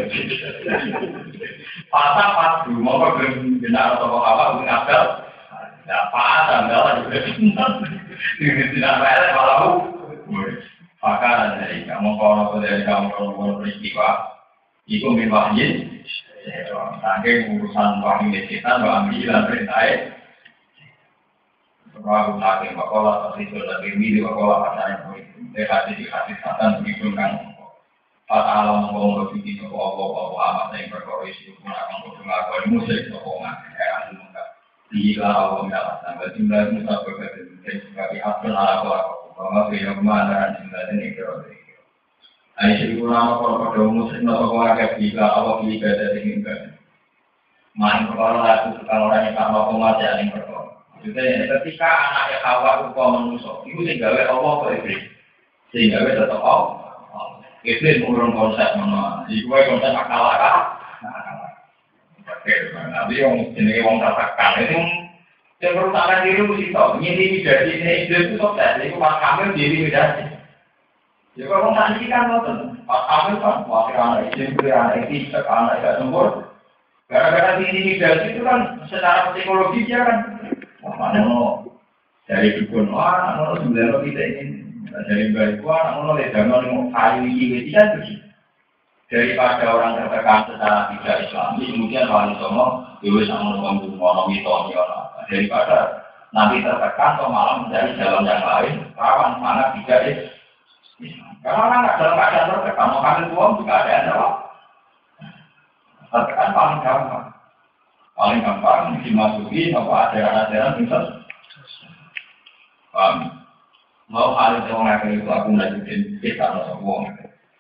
Pasang pas dulu, mau kau belum tokoh apa, bukan Abel. Nah, Pak Adam, juga. Di nama Abel, malah maka dari kamu kalau dari kamu kalau itu mewahyin Tangke urusan wahyu kita bahwa ambilan perintah Bahwa aku bakola tersisul lebih milih bakola pasarnya begitu Dekat di hati satan begitu kan alam apa amat yang Pun akan ngakoni musik bahwa ke mana juga ini kira Ayo sih kurang apa pada musik atau keluarga bila awak bila dari mimpi. Main perkara laku kalau orang yang sama pengajar yang perkara. Maksudnya ketika anaknya kawan rupa manusia, itu sehingga Allah ke iblis, sehingga tetap Allah. Iblis mengurung konsep mana? Jadi gue konsep akal akal. Tapi yang jenis wong katakan itu yang perusahaan diri mesti tahu, ini jadi ini itu sukses, itu pas kamil jadi medasi. Ya kalau nanti kan nonton, pas kan, wakil anak izin, beri anak izin, anak tidak sempur. Gara-gara ini medasi itu kan secara psikologi dia kan, mana mau Dari dukun, wah, anak sebenarnya kita ini dari baik wah, lihat jangan mau kayu ini, tidak tuh. Daripada orang tertekan secara tidak Islami, kemudian wali songo, dewi sama ngomong ngomong itu, daripada nanti tertekan atau malah mencari jalan yang lain, rawan sangat tidak Islam. Karena orang nggak dalam keadaan tertekan, mau kalian uang juga ada yang jawab. Tertekan paling gampang. Paling gampang dimasuki apa ajaran-ajaran misal. Paham? Mau kalian yang ngakak itu aku lanjutin kita harus.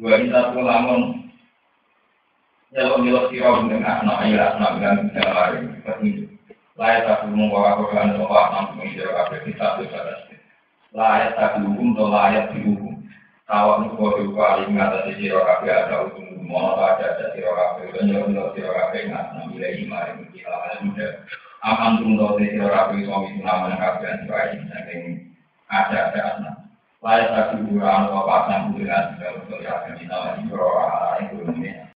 Wa inna tuhum lamun nyelok-nyelok sirah dengan anak ayah anak dengan buddha lain. Layak tapi membawa Quran soal enam mengira kabeh kita pada Layak tapi hukum atau layak dihukum. Tawak nuko kali mengatasi sirah kabeh ada hukum mau ada ada sirah kabeh dan nyelok-nyelok sirah kabeh nggak ngambil iman yang kita muda. Aman tunggu sirah kabeh suami sunaman kabeh anjurai saking ada ada anak. Layak tapi kurang apa pasang dengan segala sesuatu yang kita lakukan itu